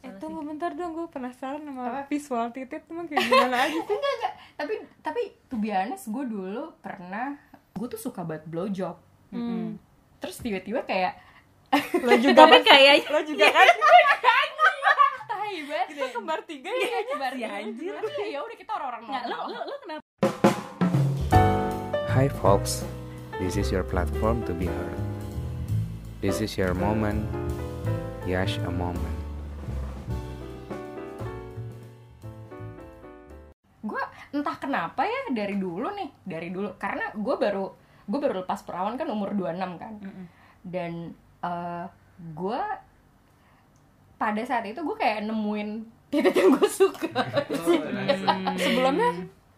masalah Eh, tunggu sih bentar dong, gue penasaran sama Apa? visual titit emang kayak gimana aja sih? enggak enggak tapi tapi to be honest gue dulu pernah gue tuh suka banget blowjob Hmm. terus tiba-tiba kayak Lo juga kan? kayaknya Lo juga kan? banget Kita kembar tiga ya? Nyebar Si anjir. Tapi ya udah kita orang-orang nggak lo lo lo kenapa Hi, folks. This is your platform to be heard. This is your moment. Yash a moment. Entah kenapa ya dari dulu nih dari dulu karena gue baru gue baru lepas perawan kan umur 26 kan. Dan eh, gue pada saat itu gue kayak nemuin titik yang gue suka. Sebelumnya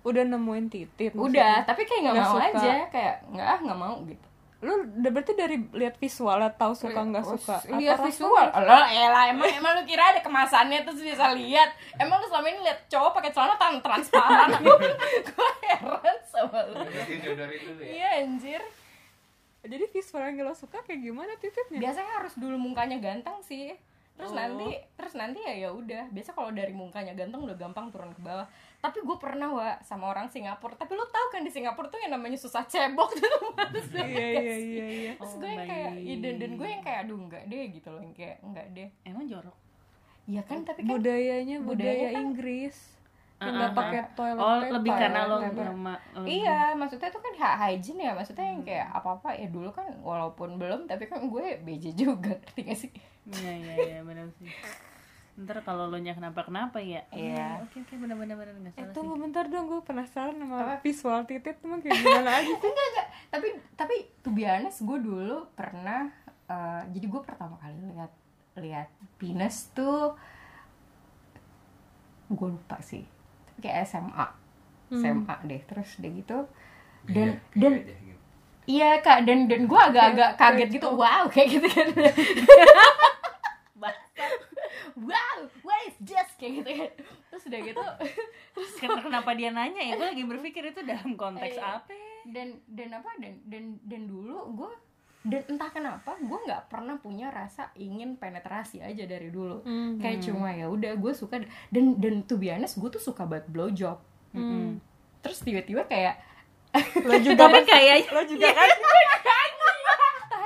udah nemuin titit udah tapi kayak nggak Nggak mau suka. aja kayak nggak ah nggak mau gitu Lu berarti dari lihat visualnya tahu suka nggak Oh, suka? lihat Apa visual. lo elah emang emang lu kira ada kemasannya terus bisa lihat. Emang lu selama ini lihat cowok pakai celana tan transparan. Gue heran sama lu. Iya anjir. Jadi visual yang lo suka kayak gimana tititnya? biasanya harus dulu mukanya ganteng sih. Terus Oh. nanti terus nanti ya ya udah. Biasa kalau dari mukanya ganteng udah gampang turun ke bawah tapi gue pernah wa sama orang Singapura tapi lu tahu kan di Singapura tuh yang namanya susah cebok tuh Iya iya sih. iya iya. terus Oh, gue yang kayak baik. iya, dan dan gue yang kayak aduh enggak deh gitu loh yang kayak enggak deh emang jorok ya kan tapi kan Budayanya budaya kan- Inggris. Yang Ah, nggak ah, pakai toilet oh paper. lebih karena lo nama oh, Iya, maksudnya itu kan hak hygiene ya, maksudnya yang kayak apa-apa ya dulu kan walaupun belum tapi kan gue BJ juga, ngerti gak sih? iya iya iya benar sih ntar kalau lo nya kenapa kenapa ya. Iya. Hmm, oke oke benar benar benar nggak Eh salah tunggu sih. bentar dong, gue penasaran sama Apa? visual titit emang kayak gimana aja sih? Enggak, enggak, tapi tapi be honest gue dulu pernah eh, jadi gue pertama kali lihat lihat penis tuh gue lupa sih. Tapi kayak SMA SMA deh terus deh gitu. Dan dan iya kak dan dan gue agak-agak kaget gitu. Wow kayak gitu kan wow what is this? Kayak gitu. Kan terus udah gitu terus ken- kenapa dia nanya ya? Gue lagi berpikir itu dalam konteks Eh, apa? Dan dan apa? Dan dan dan dulu gue dan entah kenapa gue nggak pernah punya rasa ingin penetrasi aja dari dulu. Hmm. kayak cuma ya udah gue suka dan dan to be honest gue tuh suka banget blowjob. Hmm. terus tiba-tiba kayak Lo juga tapi kan? kayaknya Lo juga kan?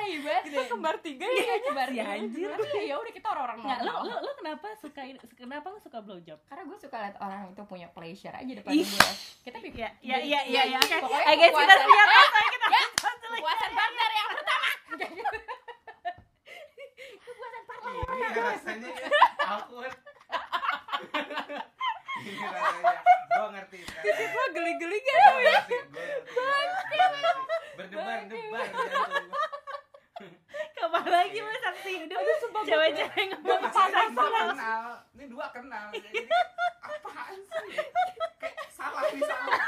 tahi banget Kita kembar tiga ya? nyebar Si anjir. tapi ya udah kita orang-orang nggak lo, lo lo kenapa suka kenapa lo suka blowjob karena gue suka lihat orang itu punya pleasure aja depan gue kita pi- ya ya ya ya ya oke Pokoknya guys, kita kata kita ya kepuasan partner yang pertama kepuasan partner yang Ini pertama rasanya awkward. Ini rasanya. Gue ngerti. Titit lo geli-geli gak? Gue ngerti. Gue ngerti. Berdebar-debar. Kapan lagi lo saksi hidup cewek-cewek ngomong Masalahnya dua panas kenal. Ini dua kenal. Jadi apaan sih? Kayak salah nih salah.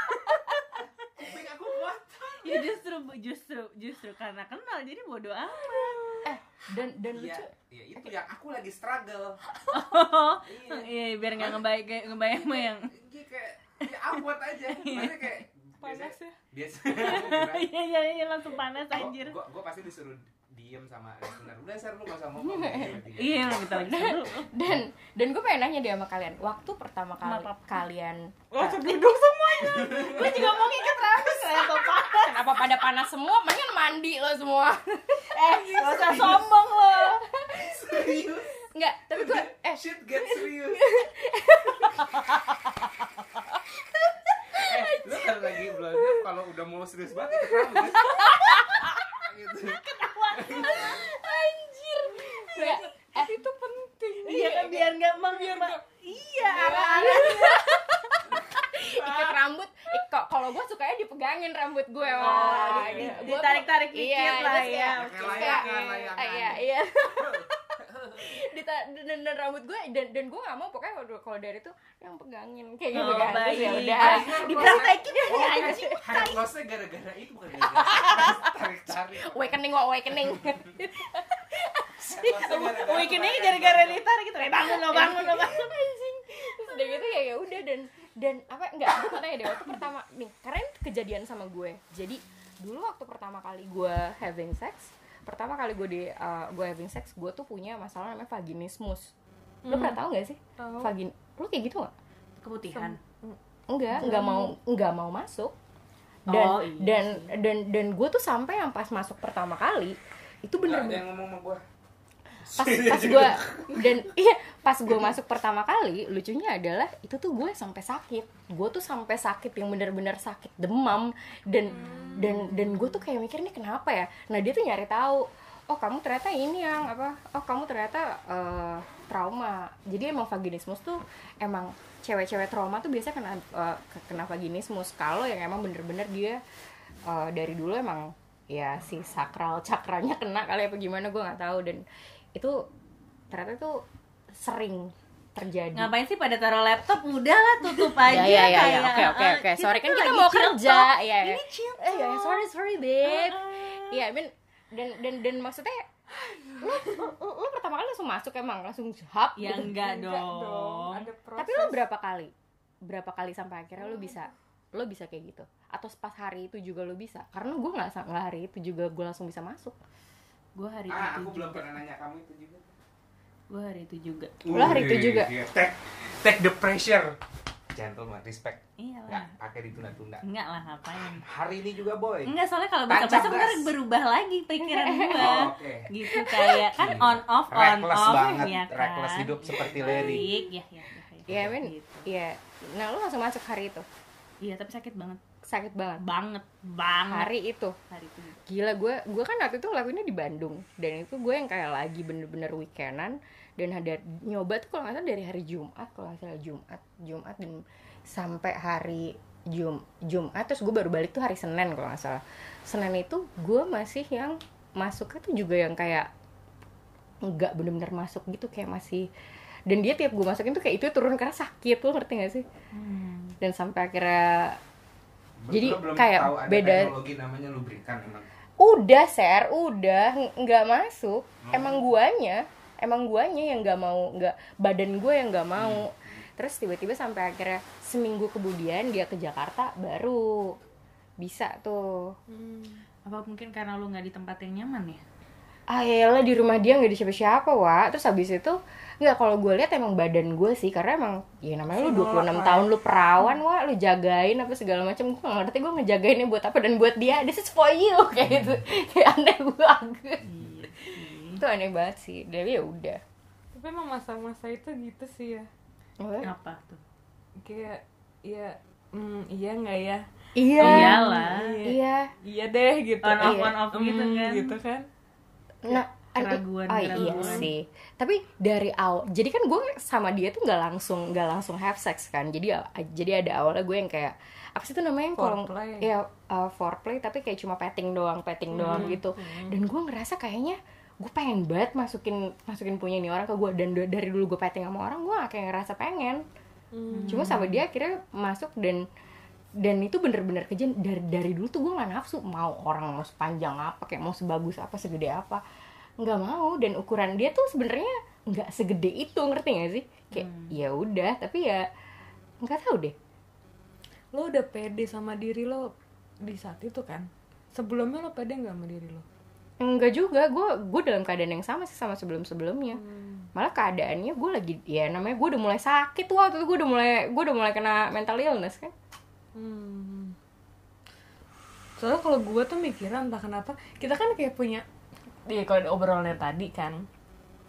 Kuping aku kuat. ya justru justru justru karena kenal jadi bodoh amat eh dan dan Iya, lucu iya itu yang aku lagi struggle. oh Iya. iya biar nggak ngebaik kayak ngebayang sama yang Iya kayak ya awkward aja. Maksudnya kayak Panas ya? biasa. iya iya iya langsung panas anjir Gue gue pasti disuruh diem sama listener. Udah ser lu gak usah ngomong. iya emang kita lagi seru dan dan gue pengen nanya deh sama kalian waktu pertama kali Kenapa? kalian Lo duduk semuanya. gue juga mau ngikut rambut kenapa panas kenapa pada panas semua mendingan mandi lo semua eh gak usah sombong lo Serius? Enggak, tapi gue eh Shit get serius. eh, lu kalau lagi belajar kalau udah mau serius banget kan? gitu. Anjir Enggak, eh Itu penting. iya kan biar nggak meng iya arah-arah ikat rambut eh, kok kalau gue sukanya dipegangin rambut gue Oh, wah di- gitu. Gua- ditarik-tarik gua- dikit iya, lah, ya. kayak- layangan, layangan. iya iya dan, dan rambut gue dan dan gue gak mau pokoknya kalau- kalau dari itu yang pegangin. Kayak gitu Oh, kan ya udah. Dipraktekin. Oh, anjing hair lossnya gara-gara itu bukan gara-gara tarik-tarik. awakening awakening. Lossnya gara-gara ditarik gitu. Kayak bangun lo bangun lo bangun anjing. Udah gitu ya ya udah dan dan apa enggak gue mau tanya deh waktu pertama nih karena ini kejadian sama gue. Jadi dulu waktu pertama kali gue having sex pertama kali gue di uh, gue having sex gue tuh punya masalah namanya vaginismus. Lo pernah tahu nggak sih? Tahu. vagin lo kayak gitu nggak? Keputihan. enggak enggak. mau enggak mau masuk. Dan Oh, iya dan dan dan gue tuh sampai yang pas masuk pertama kali itu bener-bener yang ngomong sama gua pas pas gue dan iya pas gue masuk pertama kali lucunya adalah itu tuh gue sampai sakit. Gue tuh sampai sakit yang bener-bener sakit demam dan dan dan gue tuh kayak mikir nih kenapa ya? Nah dia tuh nyari tahu oh kamu ternyata ini yang apa? Oh kamu ternyata eh, trauma. Jadi emang vaginismus tuh emang cewek-cewek trauma tuh biasanya kena eh, kena vaginismus. Kalau yang emang bener-bener dia eh, dari dulu emang ya si sakral cakranya kena kali apa gimana gue nggak tahu. Dan itu ternyata itu sering terjadi Ngapain sih pada taruh laptop? Udahlah tutup aja ya ya ya, ya. kayak, oke oke oke sorry kan kita mau kerja talk. ya Ini chill eh ya sorry sorry babe Heeh. Iya, I mean, dan dan dan maksudnya lu, lu, lu, lu pertama kali langsung masuk emang langsung hap Ya gitu. enggak Enggak dong. ada proses Tapi lu berapa kali? Berapa kali sampai akhirnya lu bisa lu bisa kayak gitu? Atau pas hari itu juga lu bisa? Karena gue nggak nggak hari itu juga gue langsung bisa masuk. Gue hari ah itu aku belum juga. pernah nanya kamu itu juga Gue hari itu juga. Lu hari itu juga? iya. take take the pressure gentleman respect Iya nggak lah. pakai ditunda-tunda Enggak lah ngapain. hari ini juga boy Enggak soalnya kalau Tancap besok-besok ntar berubah lagi pikiran gua. Oh, oke Gitu kayak kan Iya. on off on reckless off banget ya kan. reckless hidup seperti Larry ya ya. ya, Iya. Gitu. Iya. Nah, lu langsung masuk hari itu. Iya, tapi sakit banget. Sakit banget. Banget, banget Hari itu. hari itu. Gila gue, gue kan waktu itu ngelakuinnya di Bandung dan itu gue yang kayak lagi bener-bener weekendan dan ada nyoba tuh kalau nggak salah dari hari Jumat kalau nggak salah Jumat Jumat dan sampai hari Jum Jumat terus gue baru balik tuh hari Senin kalau nggak salah Senin itu gue masih yang masuknya tuh juga yang kayak nggak bener-bener masuk gitu kayak masih dan dia tiap gue masukin tuh kayak itu turun karena sakit lo ngerti gak sih Hmm. dan sampai akhirnya Jadi belum kayak tahu ada beda- teknologi namanya lubrikan emang. Udah ser udah. Ng- nggak masuk. Hmm. emang guanya emang guanya yang nggak mau nggak badan gue yang nggak mau. Terus tiba-tiba sampai akhirnya seminggu kemudian dia ke Jakarta baru. Bisa tuh. Apa mungkin karena lu nggak di tempat yang nyaman ya? Ah yaelah di rumah dia nggak ada siapa-siapa wa terus habis itu nggak kalau gue lihat emang badan gue sih karena emang ya namanya lu 26 tahun lu perawan wa lu jagain apa segala macam. Gue nggak ngerti gue ngejagainnya buat apa dan buat dia. This is for you kayak gitu. Kayak aneh banget. Iya itu aneh banget sih. Dari ya udah. Tapi emang masa-masa itu gitu sih ya. Apa? Apa tuh? kayak ya hmm, iya nggak ya? Iya. Iyalah. iya. Iya deh gitu. On off Iya. on off gitu Hmm, kan. gitu kan nah an- keraguan- oh iya keraguan. sih. Tapi dari awal jadi kan gue sama dia tuh nggak langsung nggak langsung have sex kan. Jadi jadi ada awalnya gue yang kayak apa sih itu namanya kalau ya uh, foreplay tapi kayak cuma petting doang petting doang gitu. dan gue ngerasa kayaknya gue pengen banget masukin masukin punya ini orang ke gue dan dari dulu gue petting sama orang gue kayak ngerasa pengen. Cuma sama dia akhirnya masuk dan dan itu bener-bener kejadian dari dari dulu tuh gue nggak nafsu mau orang mau sepanjang apa kayak mau sebagus apa segede apa. Nggak mau dan ukuran dia tuh sebenarnya nggak segede itu ngerti gak sih? Kayak ya udah tapi ya nggak tahu deh. Lo udah pede sama diri lo di saat itu kan? Sebelumnya lo pede nggak sama diri lo? Enggak juga gue gue dalam keadaan yang sama sih sama sebelum sebelumnya malah keadaannya gue lagi ya namanya gue udah mulai sakit waktu itu gue udah mulai gue udah mulai kena mental illness kan Hmm. Soalnya kalau gue tuh mikirnya entah kenapa kita kan kayak punya Iya kalau di obrolannya tadi kan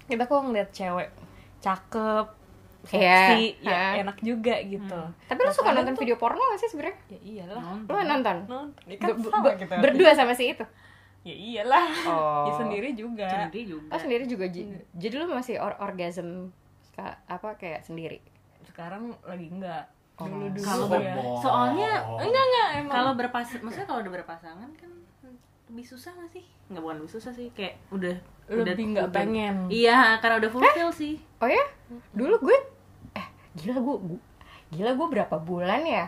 kita kok ngeliat cewek cakep, seksi, Iya, ya ha. enak juga gitu. tapi lo suka nonton tuh- video porno gak sih sebenarnya Ya iyalah. lo nonton Nonton. Ya kan sama kita. berdua sama si itu Ya iyalah. oh Ya sendiri juga. Sendiri juga. oh sendiri juga jadi lo masih or orgasm apa kayak sendiri Sekarang lagi enggak. Oh. Dulu dulu Kalau ya. ber- soalnya Enggak enggak emang. kalau berpas maksudnya kalau udah berpasangan kan lebih susah gak sih? Nggak bukan lebih susah sih, kayak udah Lebih nggak pengen. Iya, karena udah fulfill sih. oh ya dulu gue eh gila gue gu- gila gue berapa bulan ya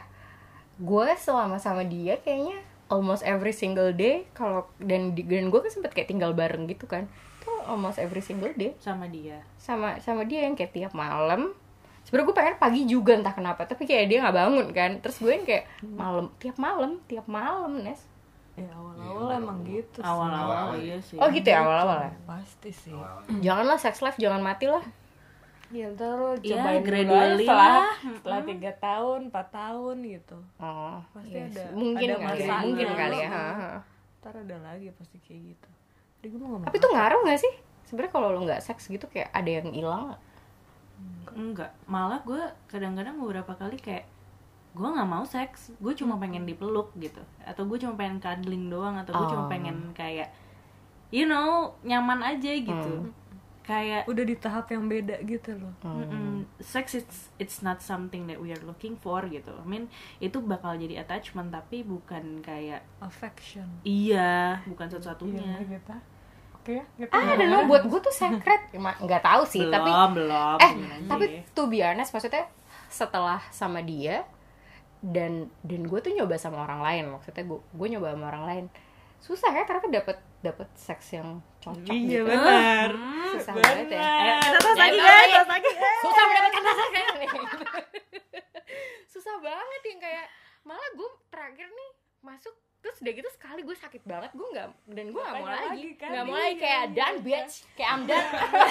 gue selama sama dia kayaknya almost every single day kalau dan di- dan gue kan sempet kayak tinggal bareng gitu kan tuh almost every single day sama dia. sama sama dia yang kayak tiap malam sebenarnya gue pengen pagi juga entah kenapa tapi kayak dia nggak bangun kan terus gue yang kayak malam tiap malam tiap malam nes Ya awal-awal emang gitu sih. Awal-awal iya sih. oh gitu ya awal awal ya Pasti sih. janganlah sex life jangan mati lah ya ntar lo Iya, cobain dulu aja gradually setelah lah. setelah tiga tahun empat tahun gitu oh Pasti iya ada- mungkin ada kali ya mungkin kali ya Heeh. ha, ha. ntar ada lagi pasti kayak gitu jadi gue mau ngomong tapi itu ngaruh nggak sih sebenarnya kalau lo nggak seks gitu kayak ada yang hilang? Enggak. Malah gue kadang-kadang beberapa kali kayak gue nggak mau seks. Gue cuma pengen dipeluk gitu. Atau gue cuma pengen cuddling doang. Atau gue cuma Oh. pengen kayak you know nyaman aja gitu. Hmm. kayak udah di tahap yang beda gitu loh. Mm-mm. sex it's it's not something that we are looking for gitu. I mean itu bakal jadi attachment tapi bukan kayak affection. Iya bukan iya satu-satunya gitu oke ya gitu. Ah dan lo buat gue tuh secret. Nggak tahu sih belum tapi belum eh tapi to be honest maksudnya setelah sama dia dan dan gue tuh nyoba sama orang lain maksudnya gue gue nyoba sama orang lain. Susah ya ternyata dapat dapat seks yang cocok iya gitu. benar. Susah banget ya. Kita tos lagi Ya, guys lagi. Susah mendapatkan rasa kayak susah banget yang kayak malah gue terakhir nih masuk terus udah gitu sekali gue sakit banget gue nggak dan gue nggak mau lagi. lagi kan? nggak mau lagi Iya, kayak iya, done bitch. Kayak I'm done.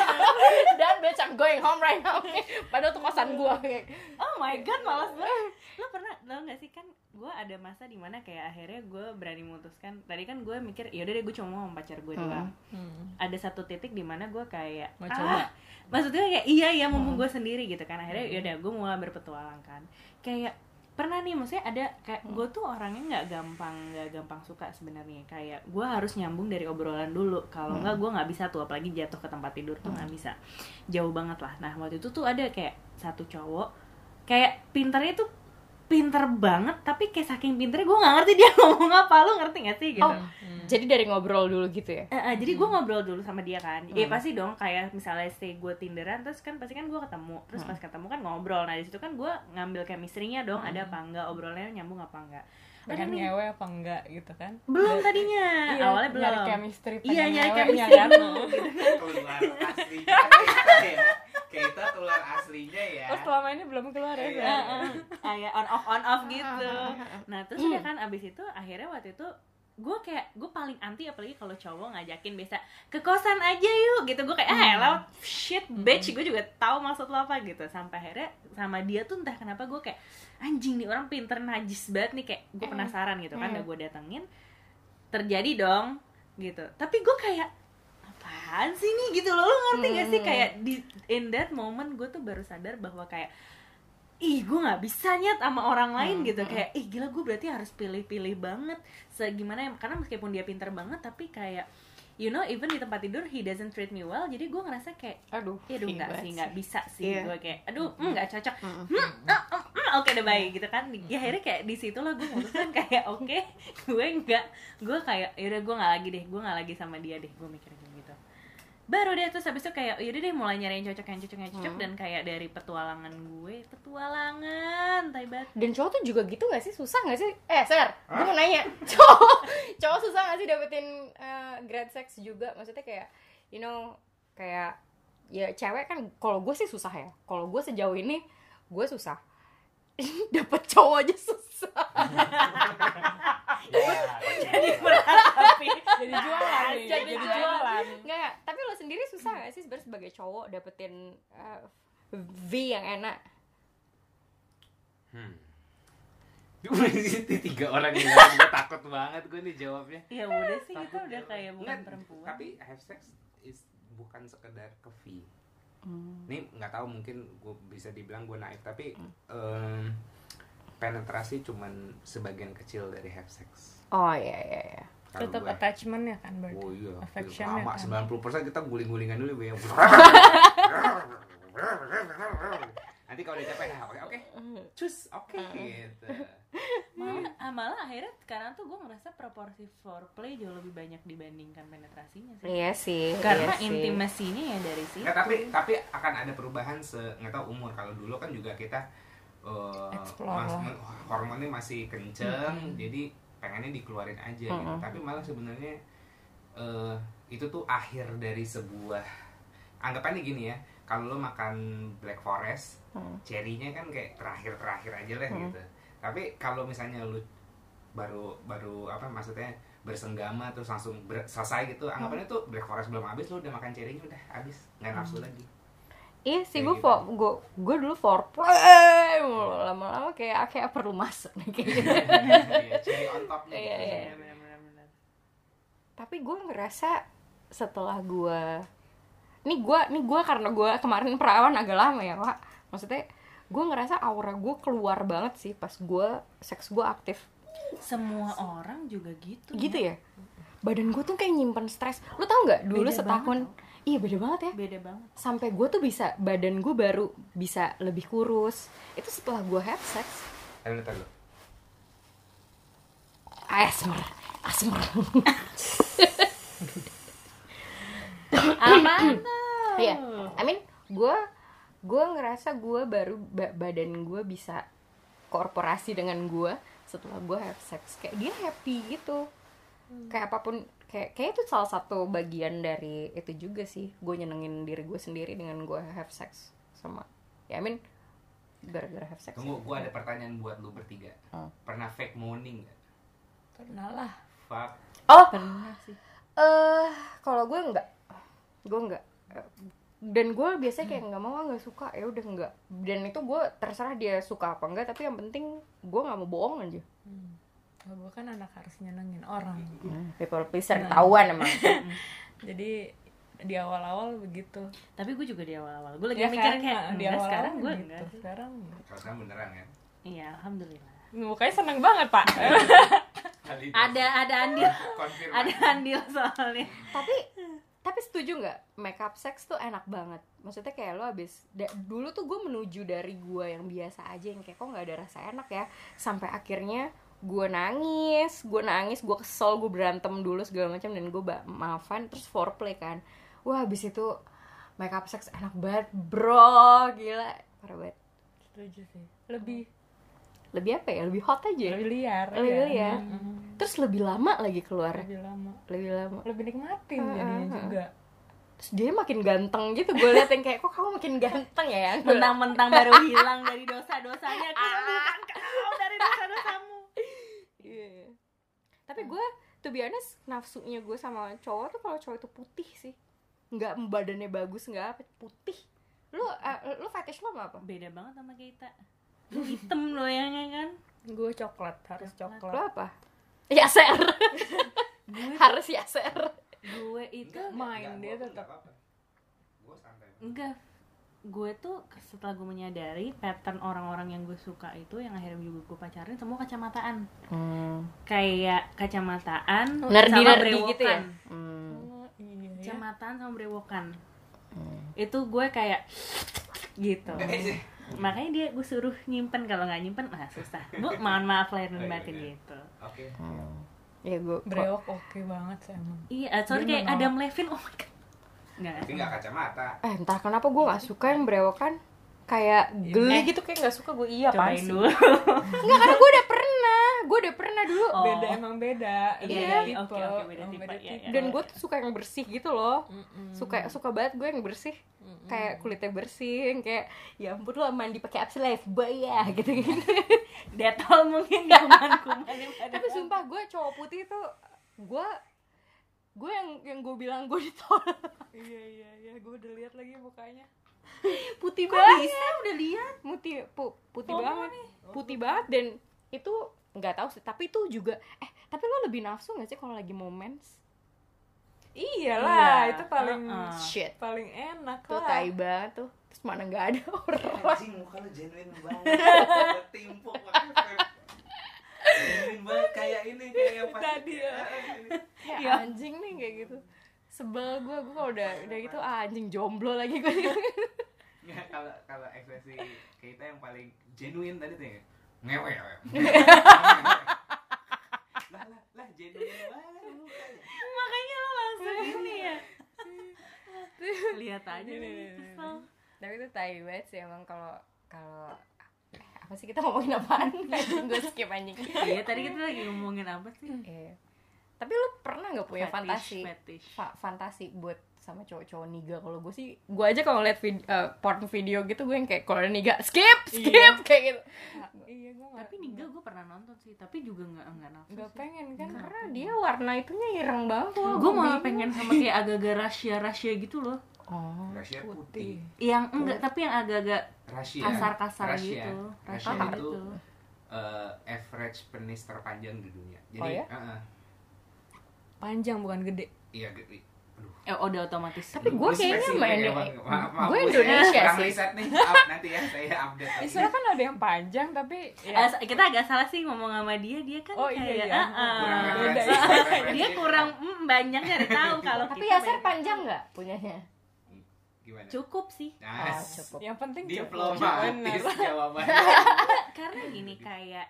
Done bitch. I'm going home right now. Padahal tuh kosan gue kayak oh my god malas banget. Lo pernah tau gak sih? Kan gue ada masa di mana kayak akhirnya gue berani memutuskan. Tadi kan gue mikir yaudah deh gue cuma mau sama pacar gue Hmm. doang. Hmm. ada satu titik di mana gue kayak Mau ah, coba? maksudnya kayak iya iya mumpung gue sendiri gitu kan. Akhirnya yaudah gue mulai berpetualang kan. Kayak pernah nih maksudnya ada kayak gue tuh orangnya nggak gampang nggak gampang suka sebenarnya. Kayak gue harus nyambung dari obrolan dulu. Kalau nggak gue nggak bisa tuh apalagi jatuh ke tempat tidur tuh nggak bisa. Jauh banget lah. Nah waktu itu tuh ada kayak satu cowok kayak pinternya tuh pinter banget tapi kayak saking pinternya gue nggak ngerti dia ngomong apa. Lu ngerti gak sih gitu? Oh jadi dari ngobrol dulu gitu ya? Eh, eh, jadi gue ngobrol dulu sama dia kan. Ya pasti dong kayak misalnya stay gue tinderan terus kan pasti kan gue ketemu. Terus pas ketemu kan ngobrol. Nah di situ kan gue ngambil chemistry-nya dong ada apa enggak obrolannya nyambung apa enggak pengen nih ngewe apa enggak gitu kan? Belum tadinya. Iya, awalnya belum. nyari chemistry Iya, nyari chemistry. kan dulu. keluar aslinya. Kita ya kita tular aslinya ya. Oh selama ini belum keluar ya Iya. Bel? kayak on off on off gitu. Nah terus udah kan abis itu akhirnya waktu itu gue kayak gue paling anti apalagi kalau cowok ngajakin biasa ke kosan aja yuk gitu. Gue kayak ah elah shit bitch gue juga tahu maksud lo apa gitu. Sampai akhirnya sama dia tuh entah kenapa gue kayak anjing nih orang pinter najis banget nih kayak gue penasaran gitu kan udah gue datengin terjadi dong gitu. Tapi gue kayak apaan sih nih? Gitu loh. Lo ngerti gak sih? Kayak di in that moment gue tuh baru sadar bahwa kayak ih gue nggak bisa nyet sama orang lain gitu. kayak ih gila gue berarti harus pilih-pilih banget. Segimana ya karena meskipun dia pinter banget tapi kayak you know even di tempat tidur he doesn't treat me well. Jadi gue ngerasa kayak aduh ya aduh nggak sih nggak bisa sih Iya. gue kayak aduh mm, nggak cocok. Hmm, ah, ah, mm, oke deh baik gitu kan. Ya akhirnya kayak di situ lah gue mutusin kayak oke gue nggak gue kayak yaudah gue nggak lagi deh gue nggak lagi sama dia deh gue mikir kayak gitu baru deh terus habis itu kayak yaudah deh mulai nyari yang cocok yang cocok yang cocok. Dan kayak dari petualangan gue petualangan taibat dan cowok tuh juga gitu gak sih? Susah gak sih? Eh ser gue mau nanya. Cowok cowok susah gak sih dapetin eh, grad sex juga? Maksudnya kayak you know kayak ya cewek kan kalau gue sih susah ya. Kalau gue sejauh ini gue susah. Dapet cowok aja susah jadi meratapi jadi jualan nih Jadi jadi, jualan. jualan nggak tapi lo sendiri susah gak sih sebenarnya sebagai cowok dapetin eh, V yang enak hmm. Tiga orang ini gue takut banget gue nih jawabnya ya udah sih kita Takut udah jawab. kayak bukan Nggak, perempuan tapi have sex is bukan sekedar ke V Hmm. ini nggak tahu mungkin gue bisa dibilang gue naif tapi em, penetrasi cuman sebagian kecil dari have sex. Oh iya iya iya. Kalau tetap gue- attachment ya kan berarti? Oh iya, Affection-nya lama kan. 90% kita guling-gulingan dulu yang Nanti kalau udah capek, oke oke, cus, oke gitu. malah, ah, malah akhirnya sekarang tuh gue ngerasa proporsi foreplay jauh lebih banyak dibandingkan penetrasinya sih. Iya sih karena iya intimasinya ya dari situ Nggak, tapi tapi akan ada perubahan se nggak tahu umur. Kalau dulu kan juga kita eh, Explore mas- lah. hormonnya masih kenceng, jadi pengennya dikeluarin aja gitu. Mm-mm. Tapi malah sebenarnya eh, itu tuh akhir dari sebuah anggapannya gini ya. Kalau lo makan black forest, Hmm. cherry-nya kan kayak terakhir-terakhir aja lah Hmm. gitu. Tapi kalau misalnya lu baru baru apa maksudnya bersenggama terus langsung ber- selesai gitu anggapannya tuh black forest belum habis lu udah makan cherry-nya udah habis nggak nafsu lagi Iya sih gue gitu. for gue gue dulu foreplay mulu lama-lama kayak kayak perlu masuk nih kayak gitu. Iya, on. Iya, iya. Iya. Tapi gue ngerasa setelah gue nih gue nih gue karena gue kemarin perawan agak lama ya pak. Maksudnya gue ngerasa aura gue keluar banget sih pas gue seks gue aktif Semua orang juga gitu. gitu ya. Badan gue tuh kayak nyimpen stres. Lu tau nggak dulu Beda setahun? Iya beda banget ya. Beda banget. Sampai gue tuh bisa badan gue baru bisa lebih kurus. Itu setelah gue have sex. Ayo lu tahu. ASMR ASMR Apaan tuh? Iya I mean gue gue ngerasa gue baru ba- badan gue bisa korporasi dengan gue setelah gue have sex kayak dia happy gitu kayak apa pun kayak kayak itu salah satu bagian dari itu juga sih gue nyenengin diri gue sendiri dengan gue have sex sama ya I mean gara-gara have sex Tunggu, gua ada pertanyaan buat lu bertiga. Hmm. Pernah fake moaning gak? pernah lah Fuck. oh Pernah sih. eh kalau gue enggak gue enggak dan gue biasanya kayak nggak mau nggak suka ya udah enggak dan itu gue terserah dia suka apa enggak tapi yang penting gue nggak mau bohong aja kalau gue kan anak harus nyenengin orang people pleaser ketahuan emang jadi di awal-awal begitu Tapi gue juga di awal-awal. Gue lagi Ya mikir kan? kayak Nah, di awal sekarang gue gitu. sekarang Kalau sekarang beneran kan? Iya, alhamdulillah. mukanya seneng banget pak. Ada ada andil. Ada andil soalnya. tapi tapi setuju nggak makeup sex tuh enak banget maksudnya kayak lo abis da- dulu tuh gue menuju dari gue yang biasa aja yang kayak kok nggak ada rasa enak ya sampai akhirnya gue nangis gue nangis gue kesel gue berantem dulu segala macam dan gue maafan terus foreplay kan. Wah abis itu makeup sex enak banget bro. Gila. Parah banget. Setuju sih. Lebih lebih apa ya? Lebih hot aja lebih liar Lebih ya. liar. Mm-mm. terus lebih lama lagi keluar? Lebih lama. Lebih lama. Lebih nikmatin Ah, jadinya ah, ah. juga. Terus dia makin ganteng gitu. Gue liat yang kayak kok kamu makin ganteng ya? Yang Mentang-mentang baru hilang dari dosa-dosanya, aku sembuhkan kau dari dosa-dosamu. Tapi gue, to be honest, nafsunya gue sama cowok tuh kalau cowok itu putih sih. Nggak badannya bagus, nggak apa, putih. Lu, eh, lu fetish lo apa? Beda banget sama kita. Lu hitam lo yang kan. gue coklat harus Lo coklat apa? Yaser. Gue Harus yaser. gue itu main dia tetap. enggak gue tuh setelah gue menyadari pattern orang-orang yang gue suka itu yang akhirnya juga gue pacarin semua kacamataan kayak kacamataan Nerdy sama nerdy gitu ya. brewokan. Hmm. Oh, iya ya. kacamataan sama brewokan itu gue kayak gitu makanya dia gue suruh nyimpen kalau nggak nyimpen ah susah bu mohon maaf lahir dan Oh, iya, batin iya. gitu Oke. Ya gue brewok oke banget sih emang iya sorry Dia kayak. Adam Levine oh my god Tapi nggak kacamata. Eh entah kenapa gue gak suka yang brewokan Kayak geli gitu kayak gak suka gue iya cobain sih? dulu. Enggak karena gue udah pernah Gue udah pernah dulu. Oh. beda emang beda. Iya, Beda iya, tipe. oke, oke, beda tipe, iya, iya. Dan gue tuh suka yang bersih gitu loh. Mm-mm. Suka suka banget gue yang bersih. Kayak kulitnya bersih yang Kayak ya ampun lo mandi pakai apa boy ya gitu gitu. Detol mungkin kuman-kuman yang pada Tapi sumpah gue cowok putih tuh Gue Gue yang yang gue bilang gue ditolak. Iya iya iya. Gue udah lihat lagi mukanya. Putih Kok banget. bisa udah lihat. Putih, pu- putih Homo banget. Putih banget. Dan itu nggak tahu sih. Tapi itu juga eh tapi lo lebih nafsu gak sih kalau lagi mau mens? Iyalah Iya, itu paling uh-uh. shit. paling enak tuh lah. tai banget tuh. Terus mana nggak ada orang Anjing muka lu genuine banget. Timpuk banget. Genuine banget kayak ini kayak yang pas Tadi, ya. kayak Iya. anjing nih kayak gitu. Sebel gue gue kalau udah udah gitu ah, anjing jomblo lagi gue Nggak, kalau kalau ekspresi kita yang paling genuine tadi tuh ya. Ngewe lah lah lah genuine banget. Mukanya makanya lo langsung ini ya. Lihat aja nih kesel. tapi itu tai banget sih emang kalau kalau apa sih kita ngomongin apaan gue skip anjing iya tadi kita lagi ngomongin apa sih Iya. tapi lu pernah nggak punya Fetish, fantasi fetish. fa- fantasi buat sama cowok-cowok niga. Kalau gue sih gue aja kalau liat vid- eh, porn video gitu gue yang kayak kalau ada niga skip skip kayak gitu. Iya gue tapi Nigga gue pernah nonton sih tapi juga nggak nggak nafsu nggak sih. pengen kan karena dia warna itunya ireng banget. Gue malah pengen sama kayak agak-agak rahasia rahasia gitu loh. Oh Rahasia putih. putih. yang enggak tapi yang agak-agak kasar-kasar gitu. Rahasia rahasia itu gitu. eh, average penis terpanjang di dunia. Jadi, Oh ya? eh, panjang bukan gede. Iya gede. Aduh. eh udah otomatis tapi gue kayaknya main ya. Maaf, maaf, gue Indonesia sih riset nih. Up, nanti ya saya update. lagi. Istilah kan ada yang panjang tapi ya, Eh, kita agak salah sih ngomong sama dia dia kan Oh, iya, kayak iya. ah, ah. Kurang beda referensi, ya. referensi. dia kurang mm, banyak nyari tahu kalau tapi banyak. panjang nggak punyanya Gimana? cukup sih ah Nah, cukup yang penting cukup. diplomatis jawabannya. karena gini kayak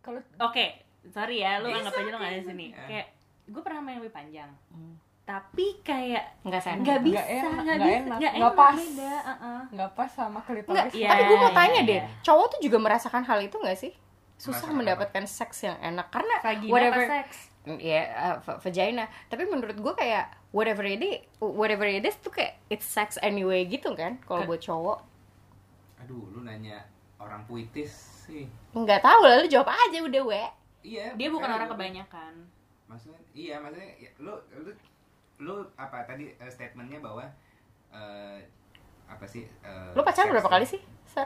kalau oke sorry ya lu anggap aja lu nggak ada di sini bisa. kayak gue pernah main lebih panjang Hmm. Tapi kayak nggak sen nggak bisa Nggak enak, nggak nggak bisa enak, nggak nggak enak pas. beda uh-uh. nggak pas sama klitoris Iya, tapi gue mau iya, tanya iya. deh, cowok tuh juga merasakan hal itu gak sih? Susah Merasakan mendapatkan seks yang enak karena vagina whatever, apa seks ya uh, v- vagina. Tapi menurut gue kayak whatever it is, whatever it is tuh kayak it's sex anyway gitu kan? Kalau buat cowok, Aduh, lu nanya orang puitis sih. nggak tahu lah, lu jawab aja udah we. Iya. dia bukan orang kebanyakan Maksudnya, iya maksudnya ya, lu lu lu apa tadi eh, statementnya bahwa eh, apa sih? eh, Lu pacaran berapa kali sih, Sir?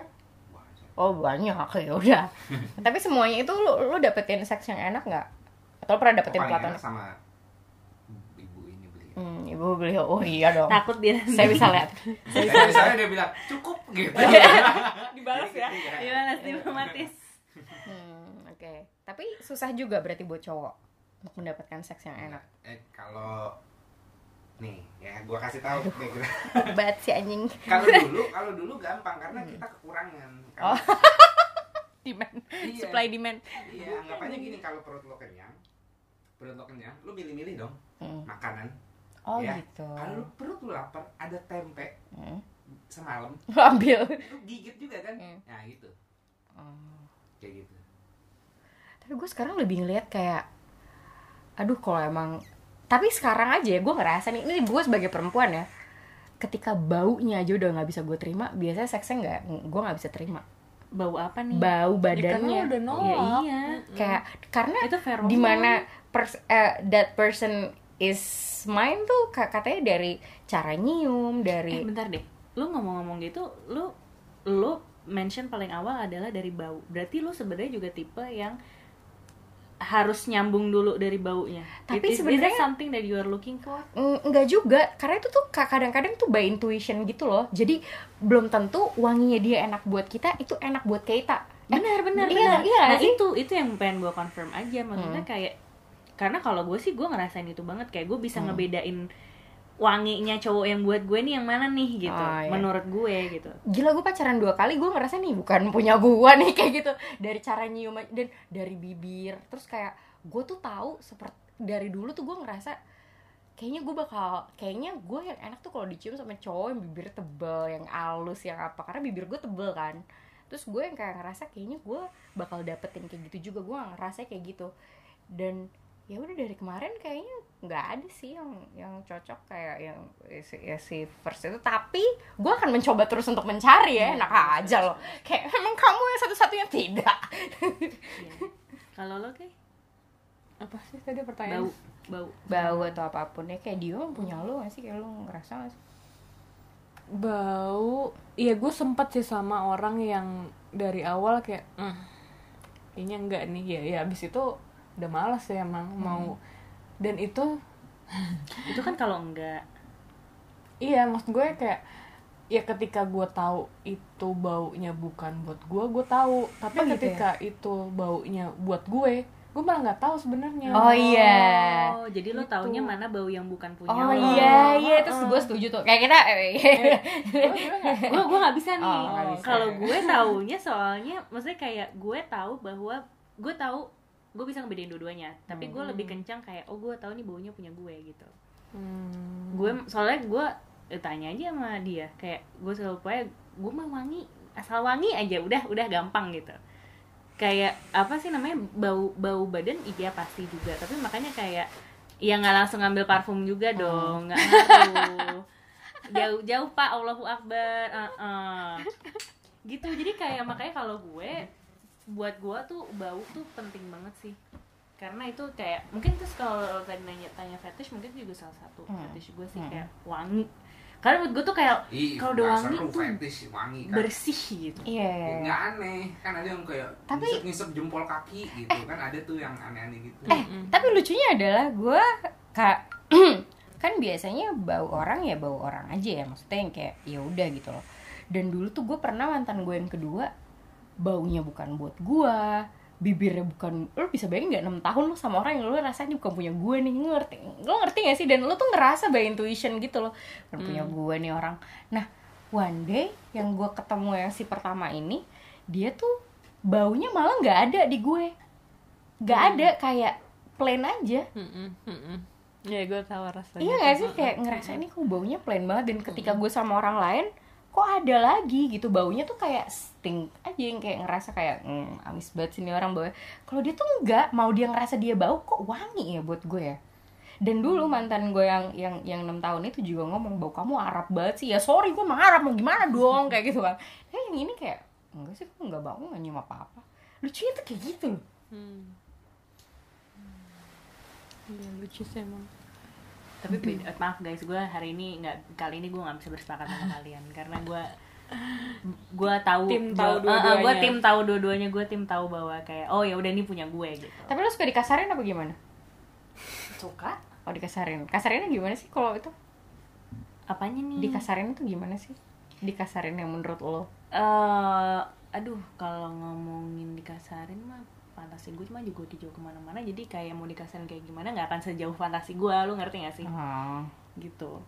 Wah, Oh banyak, ya udah. Tapi semuanya itu lu, lu dapetin seks yang enak nggak? Atau lu pernah dapetin pelatan? enak sama ibu ini beli. Hmm, ibu beli, oh iya dong. takut dia Saya bisa lihat. Saya misalnya dia bilang cukup gitu. dibalas ya gimana diplomatis Hmm, oke. Tapi susah juga berarti buat cowok untuk mendapatkan seks yang enak. Eh kalau nih ya gua kasih tahu Bat si anjing. kalau dulu kalau dulu gampang karena kita kekurangan. Karena- Oh. Demand. Iya. Supply demand. Iya, anggapannya gini kalau perut lo kenyang, perut lo kenyang, lo milih-milih dong Hmm. makanan. Oh ya. gitu. Kalau lo perut lo lapar, ada tempe Hmm. semalam, Lu ambil. lo gigit juga kan? Hmm. Nah gitu, Oh. kayak gitu. Tapi gue sekarang lebih ngeliat kayak, aduh kalau emang. Tapi sekarang aja ya gue ngerasa nih, ini gue sebagai perempuan ya. Ketika baunya aja udah nggak bisa gue terima, biasanya seksnya nggak, gue nggak bisa terima. bau apa nih Bau Ya, badannya. udah ya nolak iya Kayak karena itu feromon di mana pers- eh, that person is mine tuh ka- katanya dari cara nyium eh dari bentar deh lu ngomong-ngomong gitu lu lu mention paling awal adalah dari bau berarti lu sebenarnya juga tipe yang harus nyambung dulu dari baunya. Tapi sebenarnya- something that you are looking for. Mm, enggak juga karena itu tuh ka- kadang-kadang tuh by intuition gitu loh. Jadi belum tentu wanginya dia enak buat kita itu enak buat kita Eh, benar benar iya, benar. iya nah sih? itu itu yang pengen gue confirm aja. Maksudnya kayak karena kalau gue sih gue ngerasain itu banget. Kayak gue bisa Hmm. ngebedain wanginya cowok yang buat gue nih yang mana nih gitu. Oh, iya. menurut gue gitu. Gila gue pacaran dua kali gue ngerasa nih bukan punya gua nih kayak gitu. Dari cara nyium dan dari bibir terus kayak gue tuh tahu seperti dari dulu tuh gue ngerasa kayaknya gue bakal kayaknya gue yang enak tuh kalau dicium sama cowok yang bibir tebel yang halus yang apa karena bibir gue tebel kan. Terus gue yang kayak ngerasa kayaknya gue bakal dapetin kayak gitu juga gue ngerasa kayak gitu. Dan ya udah dari kemarin kayaknya nggak ada sih yang yang cocok kayak yang si, ya si first itu. Tapi gue akan mencoba terus untuk mencari ya enak aja loh. Kayak emang kamu yang satu-satunya tidak. Iya. kalau lo kayak apa sih tadi pertanyaan? Bau bau. Bau atau apa pun ya kayak dia punya lo gak sih? Kayak lo ngerasa gak sih? Bau. Iya gue sempet sih sama orang yang dari awal kayak "Hmm, kayaknya enggak nih. Ya ya abis itu udah malas ya emang mau. Dan itu itu kan kalau enggak. Iya maksud gue kayak ya ketika gue tahu itu baunya bukan buat gue gue tahu. Tapi Oh, gitu ketika itu baunya buat gue gue malah nggak tahu sebenarnya. Oh, iya. oh jadi lo Gitu. taunya mana bau yang bukan punya oh lo? iya iya. Terus gue setuju tuh. Kayak kita eh, Lo gimana nggak? gue gue nggak bisa nih. Oh, kalau gue taunya soalnya maksudnya kayak gue tahu bahwa gue tahu gue bisa ngebedain dua-duanya. Tapi gue lebih kencang kayak oh gue tahu nih baunya punya gue gitu. Hmm. gue soalnya gue eh, tanya aja sama dia. Kayak gue selalu pokoknya gue mah wangi asal wangi aja udah udah gampang gitu. Kayak apa sih namanya bau bau badan iya pasti juga. Tapi makanya kayak ya nggak langsung ngambil parfum juga dong nggak ngaruh. Jauh jauh pak Allahu Akbar uh-uh. gitu jadi kayak makanya kalau gue buat gue tuh bau tuh penting banget sih. Karena itu kayak mungkin terus kalau tadi nanya tanya fetish mungkin juga salah satu Hmm. fetish gue sih Hmm. kayak wangi. Karena buat gue tuh kayak kalau udah wangi seru, tuh fetish wangi kan. bersih gitu. Iya Ya, nggak aneh. Kan ada yang kayak Tapi- ngisep ngisep jempol kaki gitu. Kan ada tuh yang aneh-aneh gitu. Eh tapi lucunya adalah gue kak kan biasanya bau orang ya bau orang aja ya. Maksudnya yang kayak ya udah gitu loh. Dan dulu tuh gue pernah mantan gue yang kedua baunya bukan buat gue bibirnya bukan lo bisa bayangin nggak enam tahun lo sama orang yang lo rasanya bukan punya gue nih ngerti lo ngerti gak sih? Dan lo tuh ngerasa by intuition gitu loh bukan punya gue nih orang. Nah one day yang gue ketemu yang si pertama ini dia tuh baunya malah nggak ada di gue. Nggak ada kayak plain aja. Mm-mm, mm-mm. ya gue tahu rasanya iya gak sih? Kayak ngerasa ini kok baunya plain banget. Dan ketika gue sama orang lain kok ada lagi gitu? Baunya tuh kayak stink aja yang kayak ngerasa kayak hmm, amis banget sini orang bau kalau dia tuh enggak mau dia ngerasa dia bau kok wangi ya buat gue ya? Dan dulu mantan gue yang yang yang enam tahun itu juga ngomong bau kamu Arab banget sih. Ya sorry gue mah Arab mau gimana dong? Kayak gitu kan. Eh yang ini kayak enggak sih gue nggak bau nggak nyium apa apa lucunya tuh kayak gitu. Loh Hmm. Iya lucu sih emang tapi beda- maaf guys gue hari ini nggak kali ini gue nggak bisa bersepakat sama kalian. Karena gue gue tahu Tim tahu eh, dua-duanya. gue tim tahu dua-duanya gue tim tahu bahwa kayak oh ya udah ini punya gue gitu. Tapi lo suka dikasarin apa gimana? Suka. Oh dikasarin. Kasarinnya gimana sih kalau itu? Apanya nih? Dikasarin itu gimana sih? Dikasarin yang menurut lo? Eh aduh kalau ngomongin dikasarin mah fantasi gue cuma juga dijauh ke mana-mana jadi kayak mau dikasarin kayak gimana nggak akan sejauh fantasi gue lu ngerti gak sih? Oh. gitu.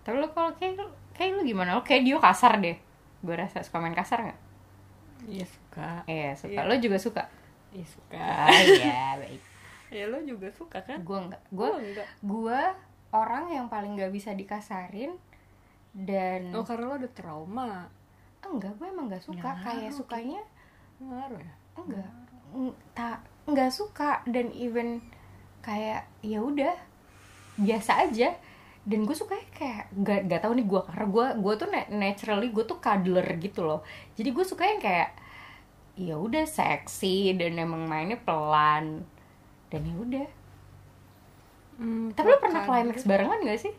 Tapi lo kalau kayak kayak lo gimana? Lo kayak dia kasar deh. Gue rasa suka main kasar nggak? Iya suka. Iya suka. Iya. lo juga suka? Iya suka. Ah iya baik. Ya lo juga suka kan? Gue enggak gue gue orang yang paling nggak bisa dikasarin dan oh karena lo ada trauma. Enggak gue emang nggak suka. Ngaruh, kayak sukanya ngaruh ya? Enggak. Ng- tak nggak suka dan even kayak ya udah biasa aja. Dan gue suka kayak gak gak tau nih gue karena gue gue tuh na- naturally gue tuh cuddler gitu loh. Jadi gue suka yang kayak ya udah seksi dan emang mainnya pelan. Dan ya udah. Hmm, tapi lo pernah kadang- climax barengan gak sih?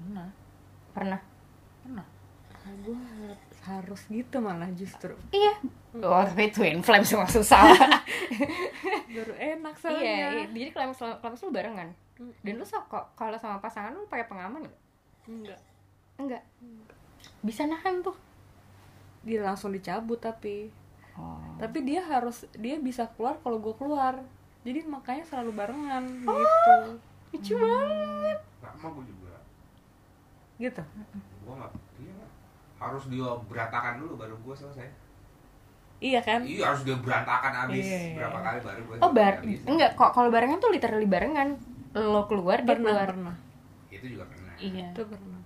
Pernah. Pernah. Pernah. Gue harus gitu malah justru. Iya oh tapi twin flame semua susah. Baru enak soalnya. Iya, iya. Jadi climax climax lu barengan. Dan lu so- kok kalau sama pasangan lu pakai pengaman gak? enggak enggak bisa nahan tuh. Dia langsung dicabut tapi. Oh. tapi dia harus dia bisa keluar kalau gue keluar. Jadi makanya selalu barengan Oh. gitu. lucu banget. Sama gue juga. Gitu? Gue nggak iya nggak. harus dia berantakan dulu baru gue selesai iya kan iya harus dia berantakan abis Iya, iya, berapa iya. kali baru gue oh bar enggak kok kalau barengan tuh literally barengan lo keluar dia pernah keluar pernah itu juga pernah iya itu pernah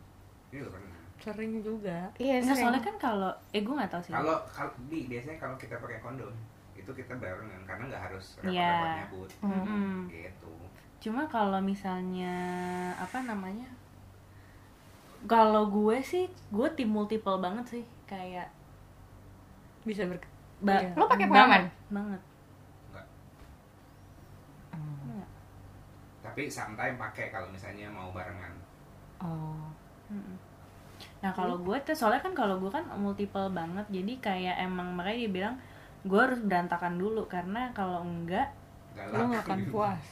itu juga pernah sering juga iya Nggak, sering. soalnya kan kalau eh gue nggak tahu sih kalau kalau di biasanya kalau kita pakai kondom itu kita barengan karena nggak harus Iya. repot-repot nyabut Hmm. Mm. gitu Cuma kalau misalnya apa namanya? Kalau gue sih, gue tim multiple banget sih, kayak bisa ber ba- Iya. Lo pakai pengaman? Banget. Nggak. Hmm. Enggak. tapi sometimes pakai kalau misalnya mau barengan oh Mm-mm. Nah kalau gue tuh soalnya kan kalau gue kan multiple banget, jadi kayak emang makanya dia bilang gue harus berantakan dulu karena kalau enggak, galak lo nggak akan puas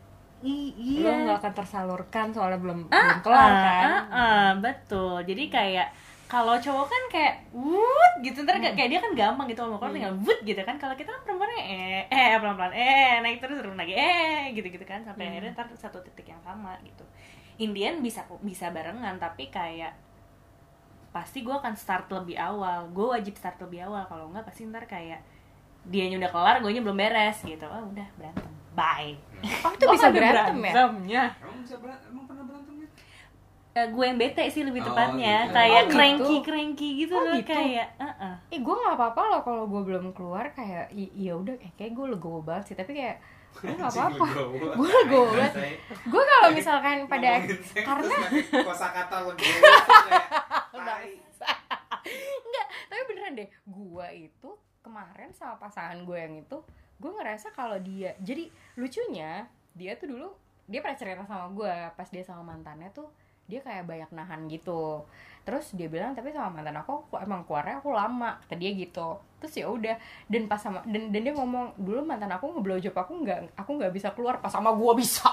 i- lo iya. nggak akan tersalurkan soalnya belum Ah, belum kelar ah, kan ah, ah, betul. Jadi kayak kalau cowok kan kayak wut gitu. Ntar kayak- kayak dia kan gampang gitu mau keluar tinggal wut gitu kan. Kalau kita kan perempuannya eh eh pelan pelan eh naik terus turun lagi eh gitu gitu kan. Sampai akhirnya ntar satu titik yang sama gitu. Indian bisa bisa barengan tapi kayak pasti gue akan start lebih awal. Gue wajib start lebih awal. Kalau enggak pasti ntar kayak dia udah kelar gue belum beres gitu. Oh udah berantem. Bye. Oh itu bisa ada berantem ya? berantemnya. emang bisa berantem emang pernah berantem gitu Eh, gue yang bete sih lebih Oh, tepatnya. gitu. kayak Oh, gitu. cranky cranky gitu Oh, loh gitu. kayak uh Eh gue nggak apa-apa loh kalau gue belum keluar kayak i- ya udah. Kayak, kayak gue legowo banget sih tapi kayak gue nggak apa-apa. gue legowo banget. gue kalau misalkan pada karena kosa kata legowo enggak tapi beneran beneran deh. Gue itu kemarin sama pasangan gue yang itu gue ngerasa kalau dia jadi lucunya dia tuh dulu dia pernah cerita sama gue pas dia sama mantannya tuh dia kayak banyak nahan gitu. Terus dia bilang tapi sama mantan aku aku emang keluarnya aku lama kata dia gitu. Terus ya udah dan pas sama dan, dan dia ngomong dulu mantan aku ngeblowjob aku nggak aku nggak bisa keluar pas sama gue bisa.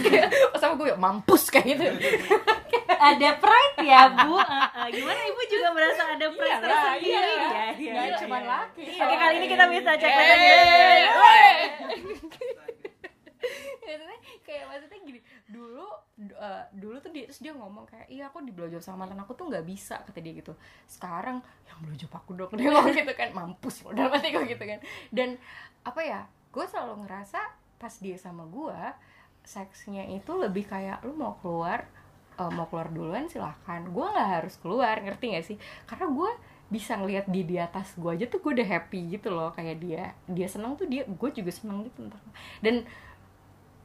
Pas sama gue ya mampus kayak gitu. Ada pride ya bu? Eh, eh, gimana? Ibu juga merasa ada pride Iya tersendiri. iya. Ya, iya, iya, cuma iya. laki. Oke kali ini kita bisa cek Eh, lagi maksudnya kayak maksudnya gini dulu eh, dulu tuh dia terus dia ngomong kayak iya aku di blowjob sama mantan aku tuh nggak bisa kata dia gitu. Sekarang yang blowjob aku dong dia ngomong gitu kan. Mampus loh dalam hati gue gitu kan. Dan apa ya gue selalu ngerasa pas dia sama gue seksnya itu lebih kayak lu mau keluar eh, mau keluar duluan silahkan gue nggak harus keluar ngerti gak sih? Karena gue bisa ngelihat di di atas gue aja tuh gue udah happy gitu loh. Kayak dia dia seneng tuh dia gue juga seneng gitu dan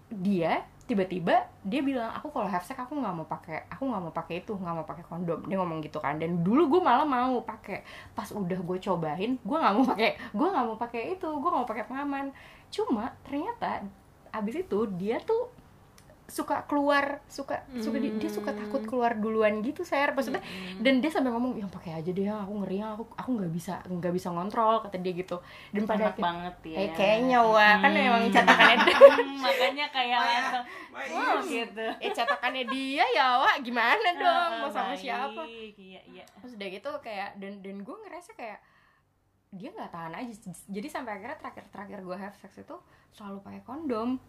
dia tiba-tiba dia bilang aku kalau have sex aku nggak mau pakai aku nggak mau pakai itu nggak mau pakai kondom. Dia ngomong gitu kan. Dan dulu gue malah mau pakai. Pas udah gue cobain gue nggak mau pakai gue nggak mau pakai itu gue nggak mau pakai pengaman. Cuma ternyata abis itu dia tuh suka keluar suka suka dia, dia suka takut keluar duluan gitu saya maksudnya dan dia sampai ngomong yang pakai aja deh aku ngeri aku aku nggak bisa nggak bisa ngontrol kata dia gitu. Dan pada akhir- banget ya. Eh kayaknya wah. Kan Hmm. emang catakannya Hmm, makanya kayak langsung oh gitu. Eh catakannya dia ya wak gimana dong? Mau sama Baik, siapa? iya iya. Terus udah gitu kayak dan dan gue ngerasa kayak dia nggak tahan aja. Jadi sampai akhirnya terakhir terakhir gue have sex itu selalu pakai kondom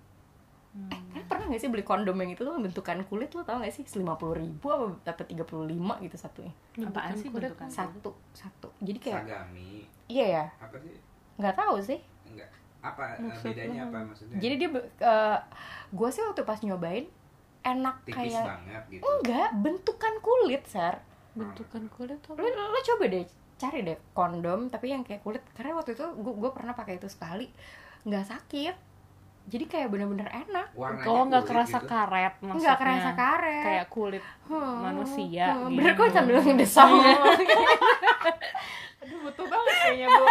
Hmm. Kalian pernah gak sih beli kondom yang itu tuh bentukan kulit lo tau gak sih lima puluh ribu apa dapat tiga puluh lima gitu satunya apaan sih kulit bentukan satu satu jadi kayak Sagami. iya ya Apa sih? nggak tahu sih Enggak. Apa eh, Maksud bedanya lo? apa maksudnya? jadi dia gue sih waktu pas nyobain enak tipis kayak banget gitu. enggak bentukan kulit ser bentukan kulit lo, apa lo, lo coba deh cari deh kondom tapi yang kayak kulit karena waktu itu gue gue pernah pakai itu sekali nggak sakit jadi kayak bener-bener enak. Warnanya oh nggak kerasa gitu. karet maksudnya nggak kerasa karet. kayak kulit Hmm, manusia hmm, gitu. bener kok sambil ngedesam aduh butuh banget kayaknya bu.